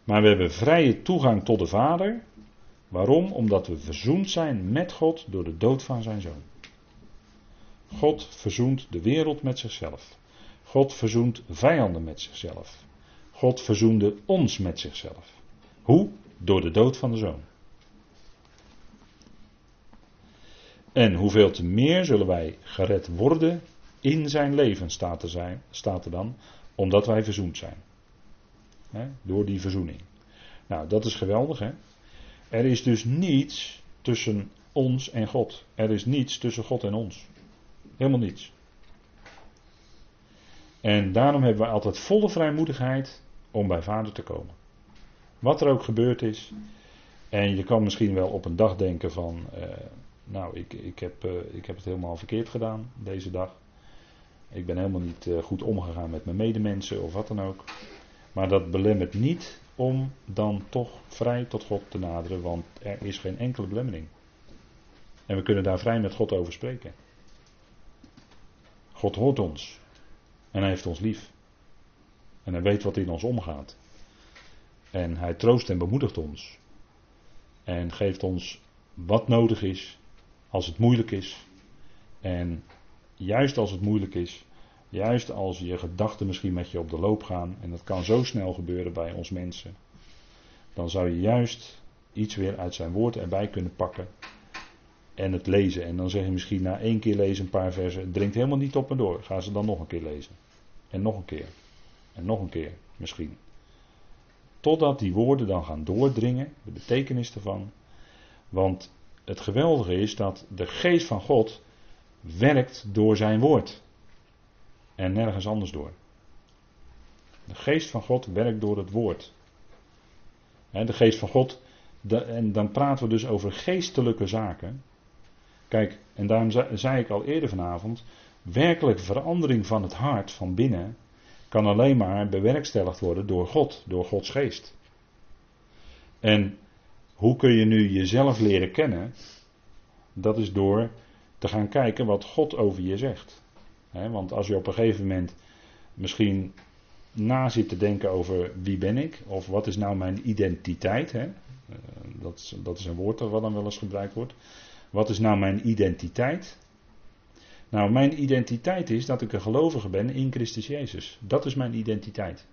Maar we hebben vrije toegang tot de Vader. Waarom? Omdat we verzoend zijn met God door de dood van zijn zoon. God verzoent de wereld met zichzelf. God verzoent vijanden met zichzelf. God verzoende ons met zichzelf. Hoe? Door de dood van de zoon. En hoeveel te meer zullen wij gered worden in zijn leven, staat er, zijn, staat er dan, omdat wij verzoend zijn. door die verzoening. Nou, dat is geweldig, hè? Er is dus niets tussen ons en God. Er is niets tussen God en ons. Helemaal niets. En daarom hebben we altijd volle vrijmoedigheid om bij Vader te komen. Wat er ook gebeurd is. En je kan misschien wel op een dag denken van, eh, nou, ik, ik, heb, uh, ik heb het helemaal verkeerd gedaan deze dag. Ik ben helemaal niet uh, goed omgegaan met mijn medemensen of wat dan ook. Maar dat belemmert niet om dan toch vrij tot God te naderen, want er is geen enkele belemmering. En we kunnen daar vrij met God over spreken. God hoort ons. En hij heeft ons lief. En hij weet wat in ons omgaat. En hij troost en bemoedigt ons. En geeft ons wat nodig is als het moeilijk is. En juist als het moeilijk is, juist als je gedachten misschien met je op de loop gaan, en dat kan zo snel gebeuren bij ons mensen, dan zou je juist iets weer uit zijn woord erbij kunnen pakken en het lezen. En dan zeg je misschien na één keer lezen een paar versen, het dringt helemaal niet op me door. Ga ze dan nog een keer lezen. En nog een keer. En nog een keer misschien. Totdat die woorden dan gaan doordringen, de betekenis ervan. Want het geweldige is dat de geest van God werkt door zijn woord. En nergens anders door. De geest van God werkt door het woord. De geest van God, en dan praten we dus over geestelijke zaken. Kijk, en daarom zei ik al eerder vanavond, werkelijke verandering van het hart van binnen kan alleen maar bewerkstelligd worden door God, door Gods geest. En hoe kun je nu jezelf leren kennen? Dat is door te gaan kijken wat God over je zegt. want als je op een gegeven moment misschien na zit te denken over wie ben ik, of wat is nou mijn identiteit, eh, dat, dat is een woord dat dan wel eens gebruikt wordt. Wat is nou mijn identiteit? Nou, mijn identiteit is dat ik een gelovige ben in Christus Jezus. Dat is mijn identiteit.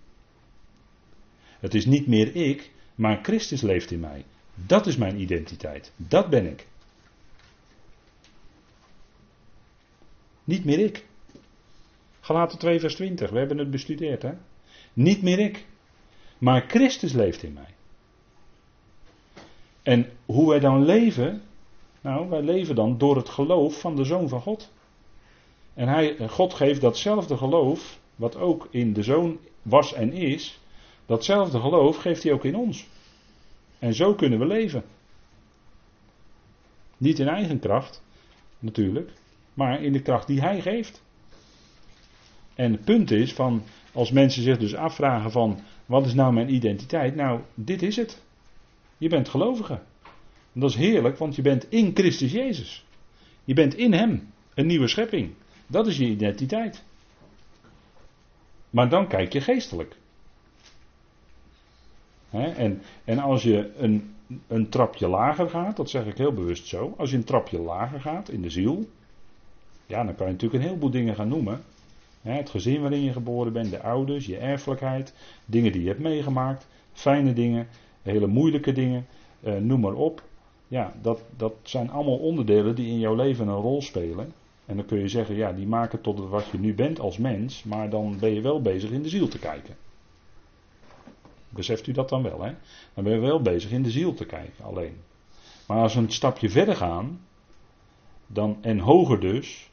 Het is niet meer ik, maar Christus leeft in mij. Dat is mijn identiteit. Dat ben ik. Niet meer ik. Galaten 2 vers 20, we hebben het bestudeerd hè. Niet meer ik. Maar Christus leeft in mij. En hoe wij dan leven, nou, wij leven dan door het geloof van de Zoon van God. En hij, God geeft datzelfde geloof, wat ook in de Zoon was en is, datzelfde geloof geeft hij ook in ons. En zo kunnen we leven. Niet in eigen kracht, natuurlijk, maar in de kracht die hij geeft. En het punt is van, als mensen zich dus afvragen van, wat is nou mijn identiteit? Nou, dit is het. Je bent gelovige. En dat is heerlijk, want je bent in Christus Jezus. Je bent in Hem, een nieuwe schepping. Dat is je identiteit. Maar dan kijk je geestelijk. en, en als je een, een trapje lager gaat, dat zeg ik heel bewust zo. Als je een trapje lager gaat in de ziel, ja, dan kan je natuurlijk een heleboel dingen gaan noemen. het gezin waarin je geboren bent, de ouders, je erfelijkheid, dingen die je hebt meegemaakt, fijne dingen, hele moeilijke dingen, eh, noem maar op. Ja, dat, dat zijn allemaal onderdelen die in jouw leven een rol spelen. En dan kun je zeggen, ja, die maken tot wat je nu bent als mens, maar dan ben je wel bezig in de ziel te kijken. Beseft u dat dan wel, hè? Dan ben je wel bezig in de ziel te kijken, alleen. Maar als we een stapje verder gaan, dan, en hoger dus,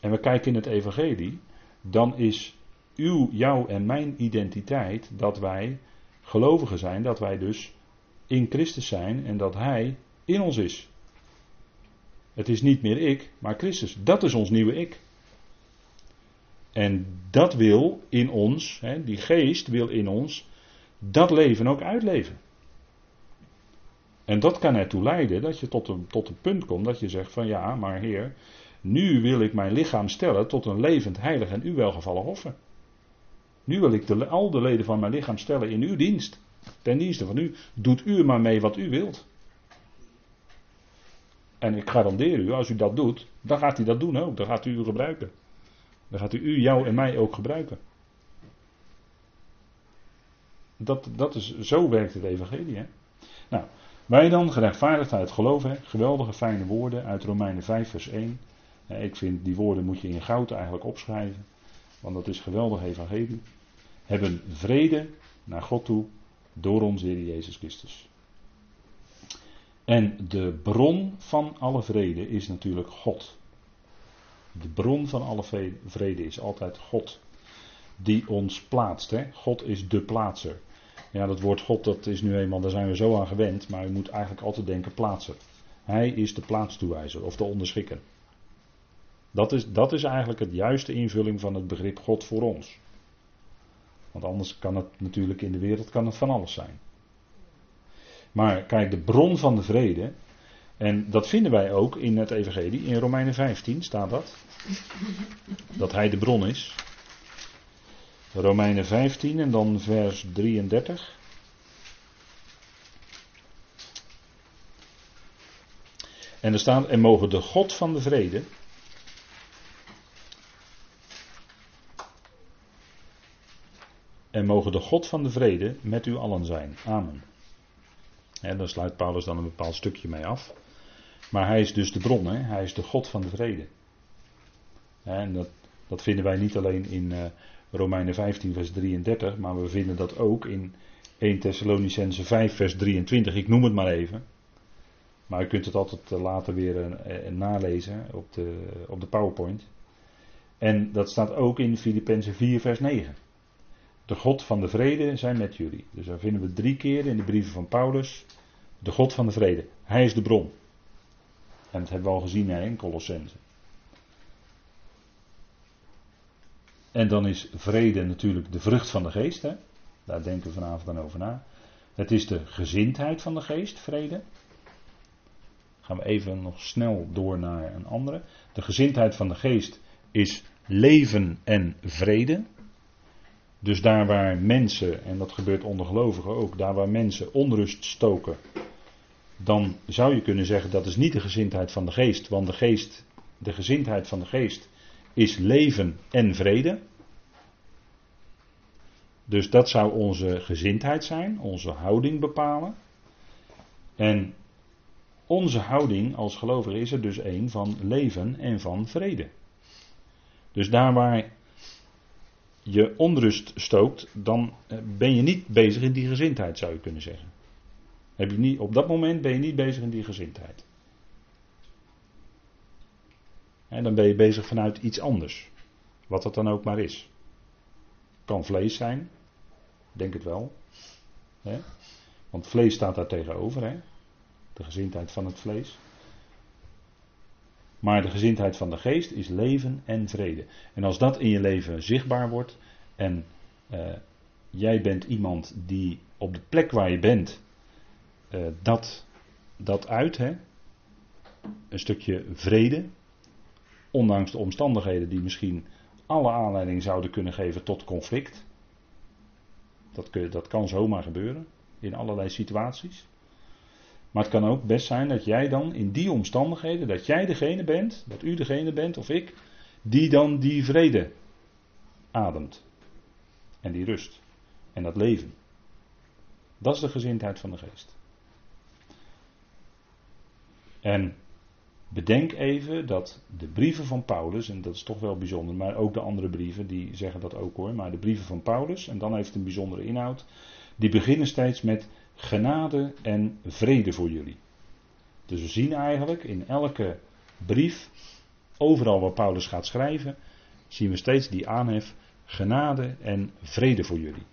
en we kijken in het evangelie, dan is uw, jouw en mijn identiteit dat wij gelovigen zijn, dat wij dus in Christus zijn en dat Hij in ons is. Het is niet meer ik, maar Christus. Dat is ons nieuwe ik. En dat wil in ons, hè, die geest wil in ons, dat leven ook uitleven. En dat kan ertoe leiden dat je tot een, tot een punt komt dat je zegt van ja, maar Heer, nu wil ik mijn lichaam stellen tot een levend, heilig en u welgevallen offer. Nu wil ik de, al de leden van mijn lichaam stellen in uw dienst. Ten dienste van u. Doet u maar mee wat u wilt. En ik garandeer u, als u dat doet, dan gaat hij dat doen ook. Dan gaat u u gebruiken. Dan gaat u jou en mij ook gebruiken. Dat, dat is, zo werkt het evangelie. Hè? Nou, wij dan, gerechtvaardigd uit geloven, geweldige fijne woorden uit Romeinen 5 vers 1. Ik vind die woorden moet je in goud eigenlijk opschrijven. Want dat is geweldig evangelie. Hebben vrede naar God toe door onze Heer Jezus Christus. En de bron van alle vrede is natuurlijk God. De bron van alle vrede is altijd God. Die ons plaatst. Hè? God is de plaatser. Ja, dat woord God, dat is nu eenmaal, daar zijn we zo aan gewend. Maar je moet eigenlijk altijd denken plaatser. Hij is de plaatstoewijzer of de onderschikker. Dat is, dat is eigenlijk het juiste invulling van het begrip God voor ons. Want anders kan het natuurlijk in de wereld kan het van alles zijn. Maar kijk, de bron van de vrede. En dat vinden wij ook in het Evangelie. In Romeinen 15 staat dat. Dat hij de bron is. Romeinen 15 en dan vers 33. En er staat: En mogen de God van de vrede. En mogen de God van de vrede met u allen zijn. Amen. En daar sluit Paulus dan een bepaald stukje mee af. Maar hij is dus de bron, hij is de God van de vrede. En dat, dat vinden wij niet alleen in uh, Romeinen 15, vers 33, maar we vinden dat ook in 1 Thessalonicense 5, vers 23. Ik noem het maar even. Maar u kunt het altijd eh, later weer uh, nalezen op de, op de PowerPoint. En dat staat ook in Filippenzen 4, vers 9. De God van de vrede zijn met jullie. Dus daar vinden we drie keer in de brieven van Paulus. De God van de vrede. Hij is de bron. En dat hebben we al gezien in Colossense. En dan is vrede natuurlijk de vrucht van de geest. Hè? Daar denken we vanavond dan over na. Het is de gezindheid van de geest, vrede. Gaan we even nog snel door naar een andere. De gezindheid van de geest is leven en vrede. Dus daar waar mensen, en dat gebeurt onder gelovigen ook, daar waar mensen onrust stoken, dan zou je kunnen zeggen dat is niet de gezindheid van de geest, want de geest, de gezindheid van de geest is leven en vrede. Dus dat zou onze gezindheid zijn, onze houding bepalen. En onze houding als gelovige is er dus een van leven en van vrede. Dus daar waar je onrust stookt, dan eh, ben je niet bezig in die gezindheid, zou je kunnen zeggen. Heb je niet, op dat moment ben je niet bezig in die gezindheid. En dan ben je bezig vanuit iets anders. Wat dat dan ook maar is. Kan vlees zijn. Denk het wel. Want vlees staat daar tegenover. Hè? De gezindheid van het vlees. Maar de gezindheid van de geest is leven en vrede. En als dat in je leven zichtbaar wordt en uh, jij bent iemand die op de plek waar je bent uh, dat, dat uit, hè? een stukje vrede, ondanks de omstandigheden die misschien alle aanleiding zouden kunnen geven tot conflict. Dat, kun, dat kan zomaar gebeuren in allerlei situaties. Maar het kan ook best zijn dat jij dan in die omstandigheden, dat jij degene bent, dat u degene bent of ik, die dan die vrede ademt. En die rust. En dat leven. Dat is de gezindheid van de geest. En bedenk even dat de brieven van Paulus, en dat is toch wel bijzonder, maar ook de andere brieven, die zeggen dat ook hoor, maar de brieven van Paulus, en dan heeft het een bijzondere inhoud, die beginnen steeds met genade en vrede voor jullie. Dus we zien eigenlijk in elke brief, overal waar Paulus gaat schrijven, zien we steeds die aanhef genade en vrede voor jullie.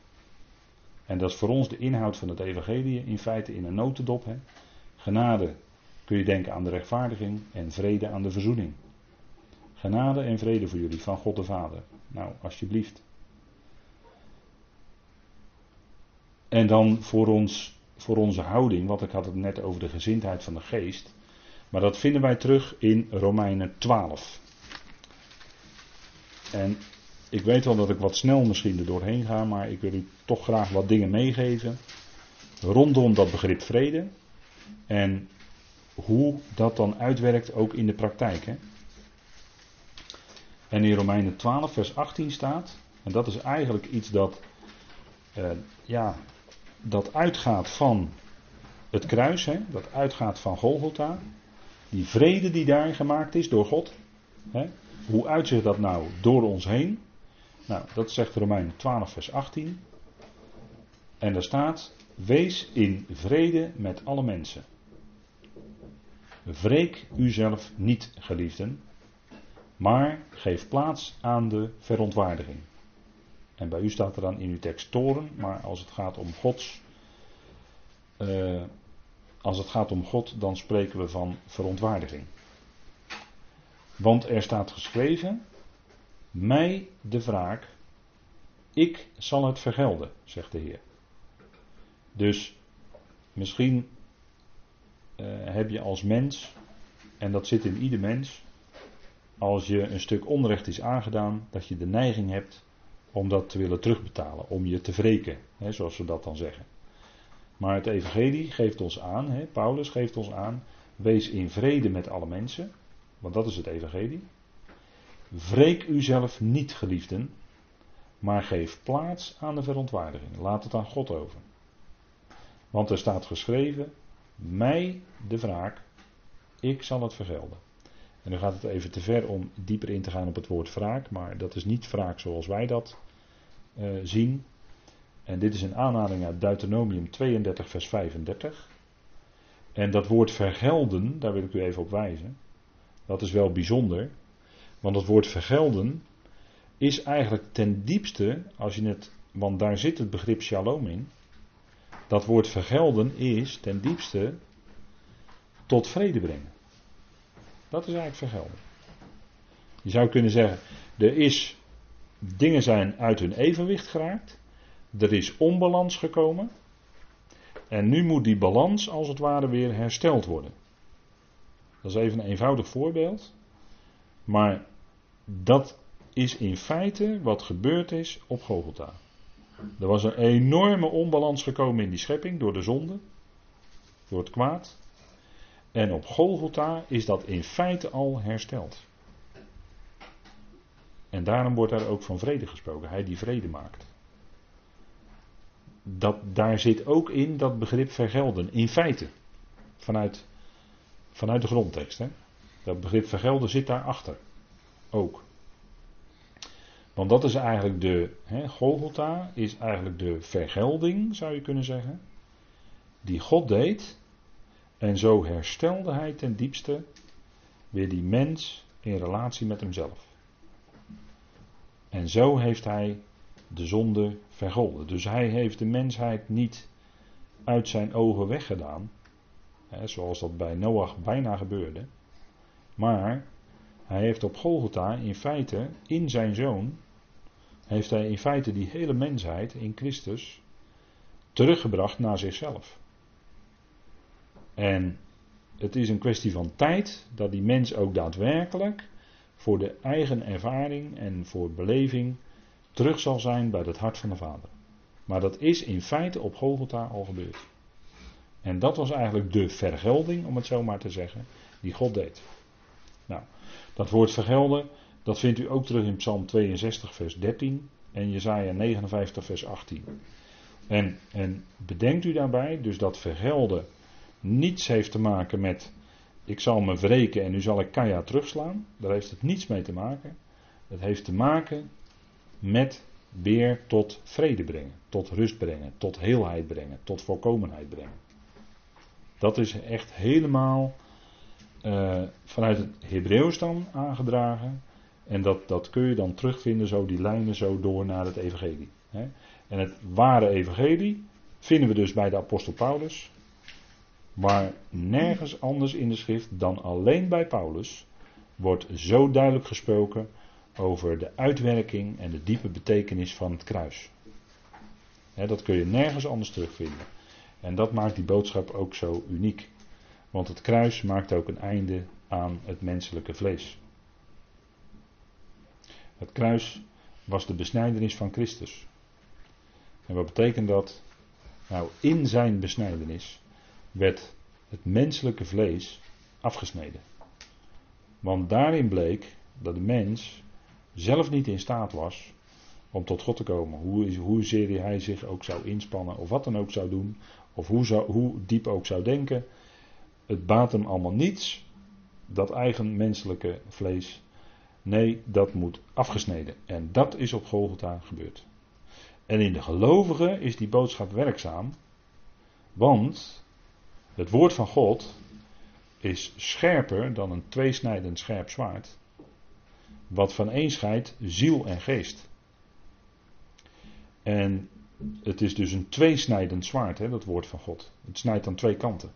En dat is voor ons de inhoud van het evangelie in feite in een notendop. Hè. Genade kun je denken aan de rechtvaardiging en vrede aan de verzoening. Genade en vrede voor jullie van God de Vader. Nou, alsjeblieft. En dan voor, ons, voor onze houding, want ik had het net over de gezindheid van de geest. Maar dat vinden wij terug in Romeinen 12. En ik weet wel dat ik wat snel misschien er doorheen ga, maar ik wil u toch graag wat dingen meegeven. Rondom dat begrip vrede. En hoe dat dan uitwerkt ook in de praktijk. Hè? En in Romeinen 12, vers 18 staat, en dat is eigenlijk iets dat, uh, ja, dat uitgaat van het kruis, hè? dat uitgaat van Golgotha. Die vrede die daar gemaakt is door God. Hè? Hoe uitzicht dat nou door ons heen? Nou, dat zegt Romein 12, vers 18. En daar staat: Wees in vrede met alle mensen. Wreek uzelf niet, geliefden, maar geef plaats aan de verontwaardiging. En bij u staat er dan in uw tekst toren, maar als het gaat om Gods. Uh, als het gaat om God, dan spreken we van verontwaardiging. Want er staat geschreven: Mij de wraak, ik zal het vergelden, zegt de Heer. Dus misschien uh, heb je als mens, en dat zit in ieder mens, als je een stuk onrecht is aangedaan, dat je de neiging hebt om dat te willen terugbetalen, om je te wreken, hè, zoals we dat dan zeggen. Maar het Evangelie geeft ons aan, hè, Paulus geeft ons aan, wees in vrede met alle mensen, want dat is het Evangelie. Wreek uzelf niet, geliefden, maar geef plaats aan de verontwaardiging. Laat het aan God over. Want er staat geschreven, mij de wraak, ik zal het vergelden. En dan gaat het even te ver om dieper in te gaan op het woord wraak, maar dat is niet wraak zoals wij dat uh, zien. En dit is een aanhaling uit Deuteronomium 32, vers 35. En dat woord vergelden, daar wil ik u even op wijzen. Dat is wel bijzonder. Want het woord vergelden is eigenlijk ten diepste, als je het, want daar zit het begrip shalom in. Dat woord vergelden is ten diepste tot vrede brengen. Dat is eigenlijk vergelden. Je zou kunnen zeggen, er is, dingen zijn uit hun evenwicht geraakt. Er is onbalans gekomen. En nu moet die balans als het ware weer hersteld worden. Dat is even een eenvoudig voorbeeld. Maar dat is in feite wat gebeurd is op Golgotha. Er was een enorme onbalans gekomen in die schepping door de zonde, door het kwaad. En op Golgotha is dat in feite al hersteld. En daarom wordt daar ook van vrede gesproken, hij die vrede maakt. Dat, daar zit ook in dat begrip vergelden, in feite. Vanuit, vanuit de grondtekst. Hè? Dat begrip vergelden zit daarachter. Ook. Want dat is eigenlijk de, hè, is eigenlijk de vergelding, zou je kunnen zeggen, die God deed. En zo herstelde hij ten diepste weer die mens in relatie met hemzelf. En zo heeft hij de zonde vergolden. Dus hij heeft de mensheid niet uit zijn ogen weggedaan, hè, zoals dat bij Noach bijna gebeurde. Maar hij heeft op Golgotha in feite in zijn zoon heeft hij in feite die hele mensheid in Christus teruggebracht naar zichzelf. En het is een kwestie van tijd dat die mens ook daadwerkelijk voor de eigen ervaring en voor beleving terug zal zijn bij het hart van de Vader. Maar dat is in feite op Golgotha al gebeurd. En dat was eigenlijk de vergelding, om het zo maar te zeggen, die God deed. Nou, dat woord vergelden, dat vindt u ook terug in Psalm 62, vers 13 en Jezaja 59, vers 18. En, en bedenkt u daarbij dus dat vergelden niets heeft te maken met ik zal me wreken en nu zal ik Kaya terugslaan. Daar heeft het niets mee te maken. Het heeft te maken met weer tot vrede brengen, tot rust brengen, tot heelheid brengen, tot volkomenheid brengen. Dat is echt helemaal uh, vanuit het Hebreeuws dan aangedragen. En dat, dat kun je dan terugvinden, zo die lijnen zo door naar het evangelie. Hè. En het ware evangelie vinden we dus bij de apostel Paulus. Maar nergens anders in de schrift dan alleen bij Paulus wordt zo duidelijk gesproken over de uitwerking en de diepe betekenis van het kruis. dat kun je nergens anders terugvinden. En dat maakt die boodschap ook zo uniek. Want het kruis maakt ook een einde aan het menselijke vlees. Het kruis was de besnijdenis van Christus. En wat betekent dat? Nou, in zijn besnijdenis werd het menselijke vlees afgesneden. Want daarin bleek dat de mens zelf niet in staat was om tot God te komen. Hoe, hoezeer hij zich ook zou inspannen, of wat dan ook zou doen, of hoe, zou, hoe diep ook zou denken. Het baat hem allemaal niets, dat eigen menselijke vlees. Nee, dat moet afgesneden. En dat is op Golgotha gebeurd. En in de gelovigen is die boodschap werkzaam, want het woord van God is scherper dan een tweesnijdend scherp zwaard, wat van een scheidt ziel en geest. En het is dus een tweesnijdend zwaard, hè, dat woord van God. Het snijdt aan twee kanten.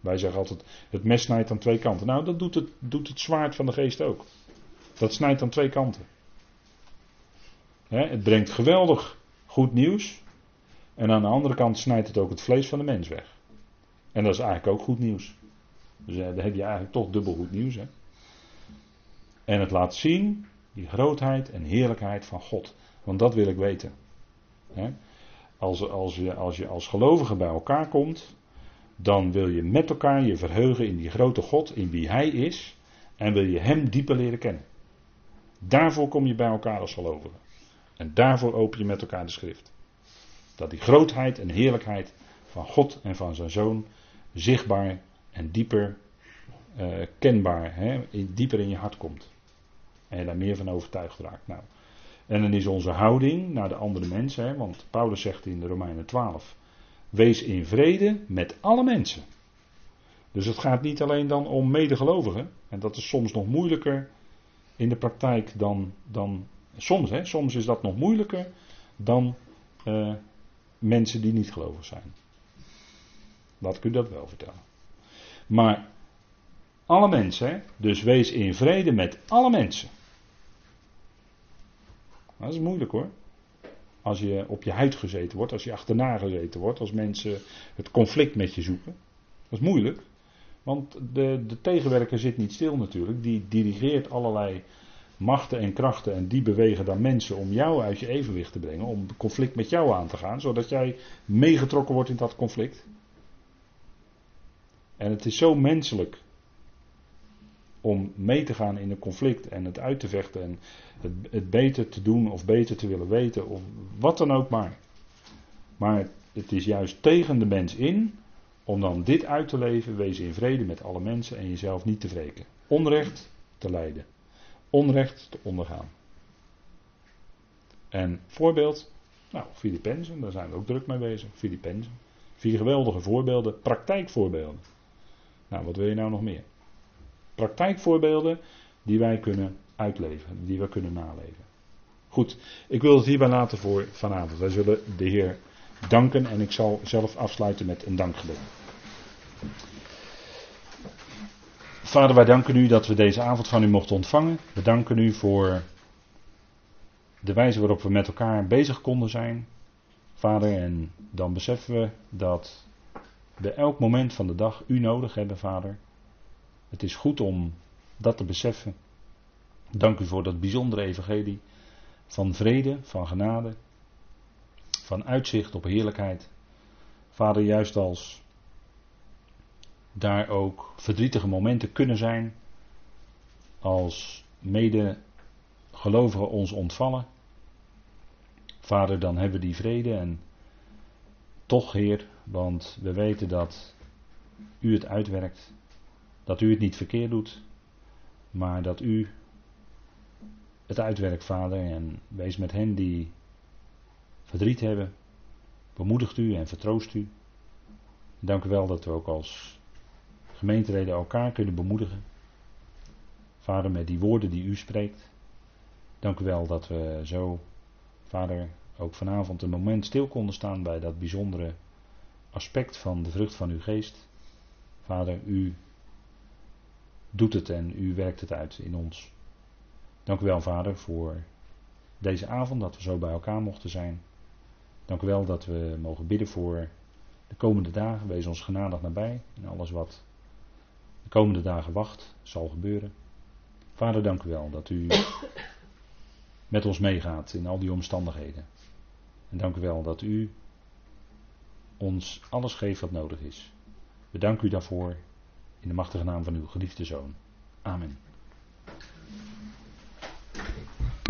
Wij zeggen altijd, het mes snijdt aan twee kanten. Nou, dat doet het, doet het zwaard van de geest ook. Dat snijdt aan twee kanten. Hè, het brengt geweldig goed nieuws. En aan de andere kant snijdt het ook het vlees van de mens weg. En dat is eigenlijk ook goed nieuws. Dus eh, dan heb je eigenlijk toch dubbel goed nieuws. Hè? En het laat zien die grootheid en heerlijkheid van God. Want dat wil ik weten. Hè? Als, als, je, als je als gelovige bij elkaar komt, dan wil je met elkaar je verheugen in die grote God, in wie Hij is, en wil je Hem dieper leren kennen. Daarvoor kom je bij elkaar als gelovigen. En daarvoor open je met elkaar de schrift. Dat die grootheid en heerlijkheid van God en van zijn Zoon zichtbaar en dieper uh, kenbaar, hè, dieper in je hart komt. En je daar meer van overtuigd raakt. Nou. En dan is onze houding naar de andere mensen, hè, want Paulus zegt in de Romeinen 12: Wees in vrede met alle mensen. Dus het gaat niet alleen dan om medegelovigen, en dat is soms nog moeilijker in de praktijk dan, dan soms, hè, soms is dat nog moeilijker dan uh, mensen die niet gelovig zijn. Laat ik u dat wel vertellen. Maar alle mensen, dus wees in vrede met alle mensen. Dat is moeilijk hoor. Als je op je huid gezeten wordt, als je achterna gezeten wordt, als mensen het conflict met je zoeken. Dat is moeilijk. Want de, de tegenwerker zit niet stil natuurlijk. Die dirigeert allerlei machten en krachten en die bewegen dan mensen om jou uit je evenwicht te brengen. Om conflict met jou aan te gaan, zodat jij meegetrokken wordt in dat conflict. En het is zo menselijk om mee te gaan in een conflict en het uit te vechten en het, beter te doen of beter te willen weten of wat dan ook maar. Maar het is juist tegen de mens in om dan dit uit te leven, wees in vrede met alle mensen en jezelf niet te wreken. Onrecht te lijden. Onrecht te ondergaan. En voorbeeld, nou, Filippenzen, daar zijn we ook druk mee bezig. Filippenzen. Vier geweldige voorbeelden, praktijkvoorbeelden. Nou, wat wil je nou nog meer? Praktijkvoorbeelden die wij kunnen uitleven, die we kunnen naleven. Goed, ik wil het hierbij laten voor vanavond. Wij zullen de Heer danken en ik zal zelf afsluiten met een dankgebed. Vader, wij danken u dat we deze avond van u mochten ontvangen. We danken u voor de wijze waarop we met elkaar bezig konden zijn. Vader, en dan beseffen we dat we elk moment van de dag u nodig hebben, Vader. Het is goed om dat te beseffen. Dank u voor dat bijzondere evangelie van vrede, van genade, van uitzicht op heerlijkheid. Vader, juist als daar ook verdrietige momenten kunnen zijn, als mede gelovigen ons ontvallen. Vader, dan hebben we die vrede en toch, Heer, want we weten dat U het uitwerkt Dat u het niet verkeerd doet, maar dat u het uitwerkt, Vader. En wees met hen die verdriet hebben. Bemoedigt u en vertroost u. Dank u wel dat we ook als gemeenteleden elkaar kunnen bemoedigen. Vader, met die woorden die u spreekt. Dank u wel dat we zo, Vader, ook vanavond een moment stil konden staan bij dat bijzondere aspect van de vrucht van uw geest. Vader, u doet het en u werkt het uit in ons. Dank u wel, Vader, voor deze avond dat we zo bij elkaar mochten zijn. Dank u wel dat we mogen bidden voor de komende dagen. Wees ons genadig nabij in alles wat de komende dagen wacht, zal gebeuren. Vader, dank u wel dat u [coughs] met ons meegaat in al die omstandigheden. En dank u wel dat u ons alles geeft wat nodig is. We danken u daarvoor in de machtige naam van uw geliefde zoon. Amen.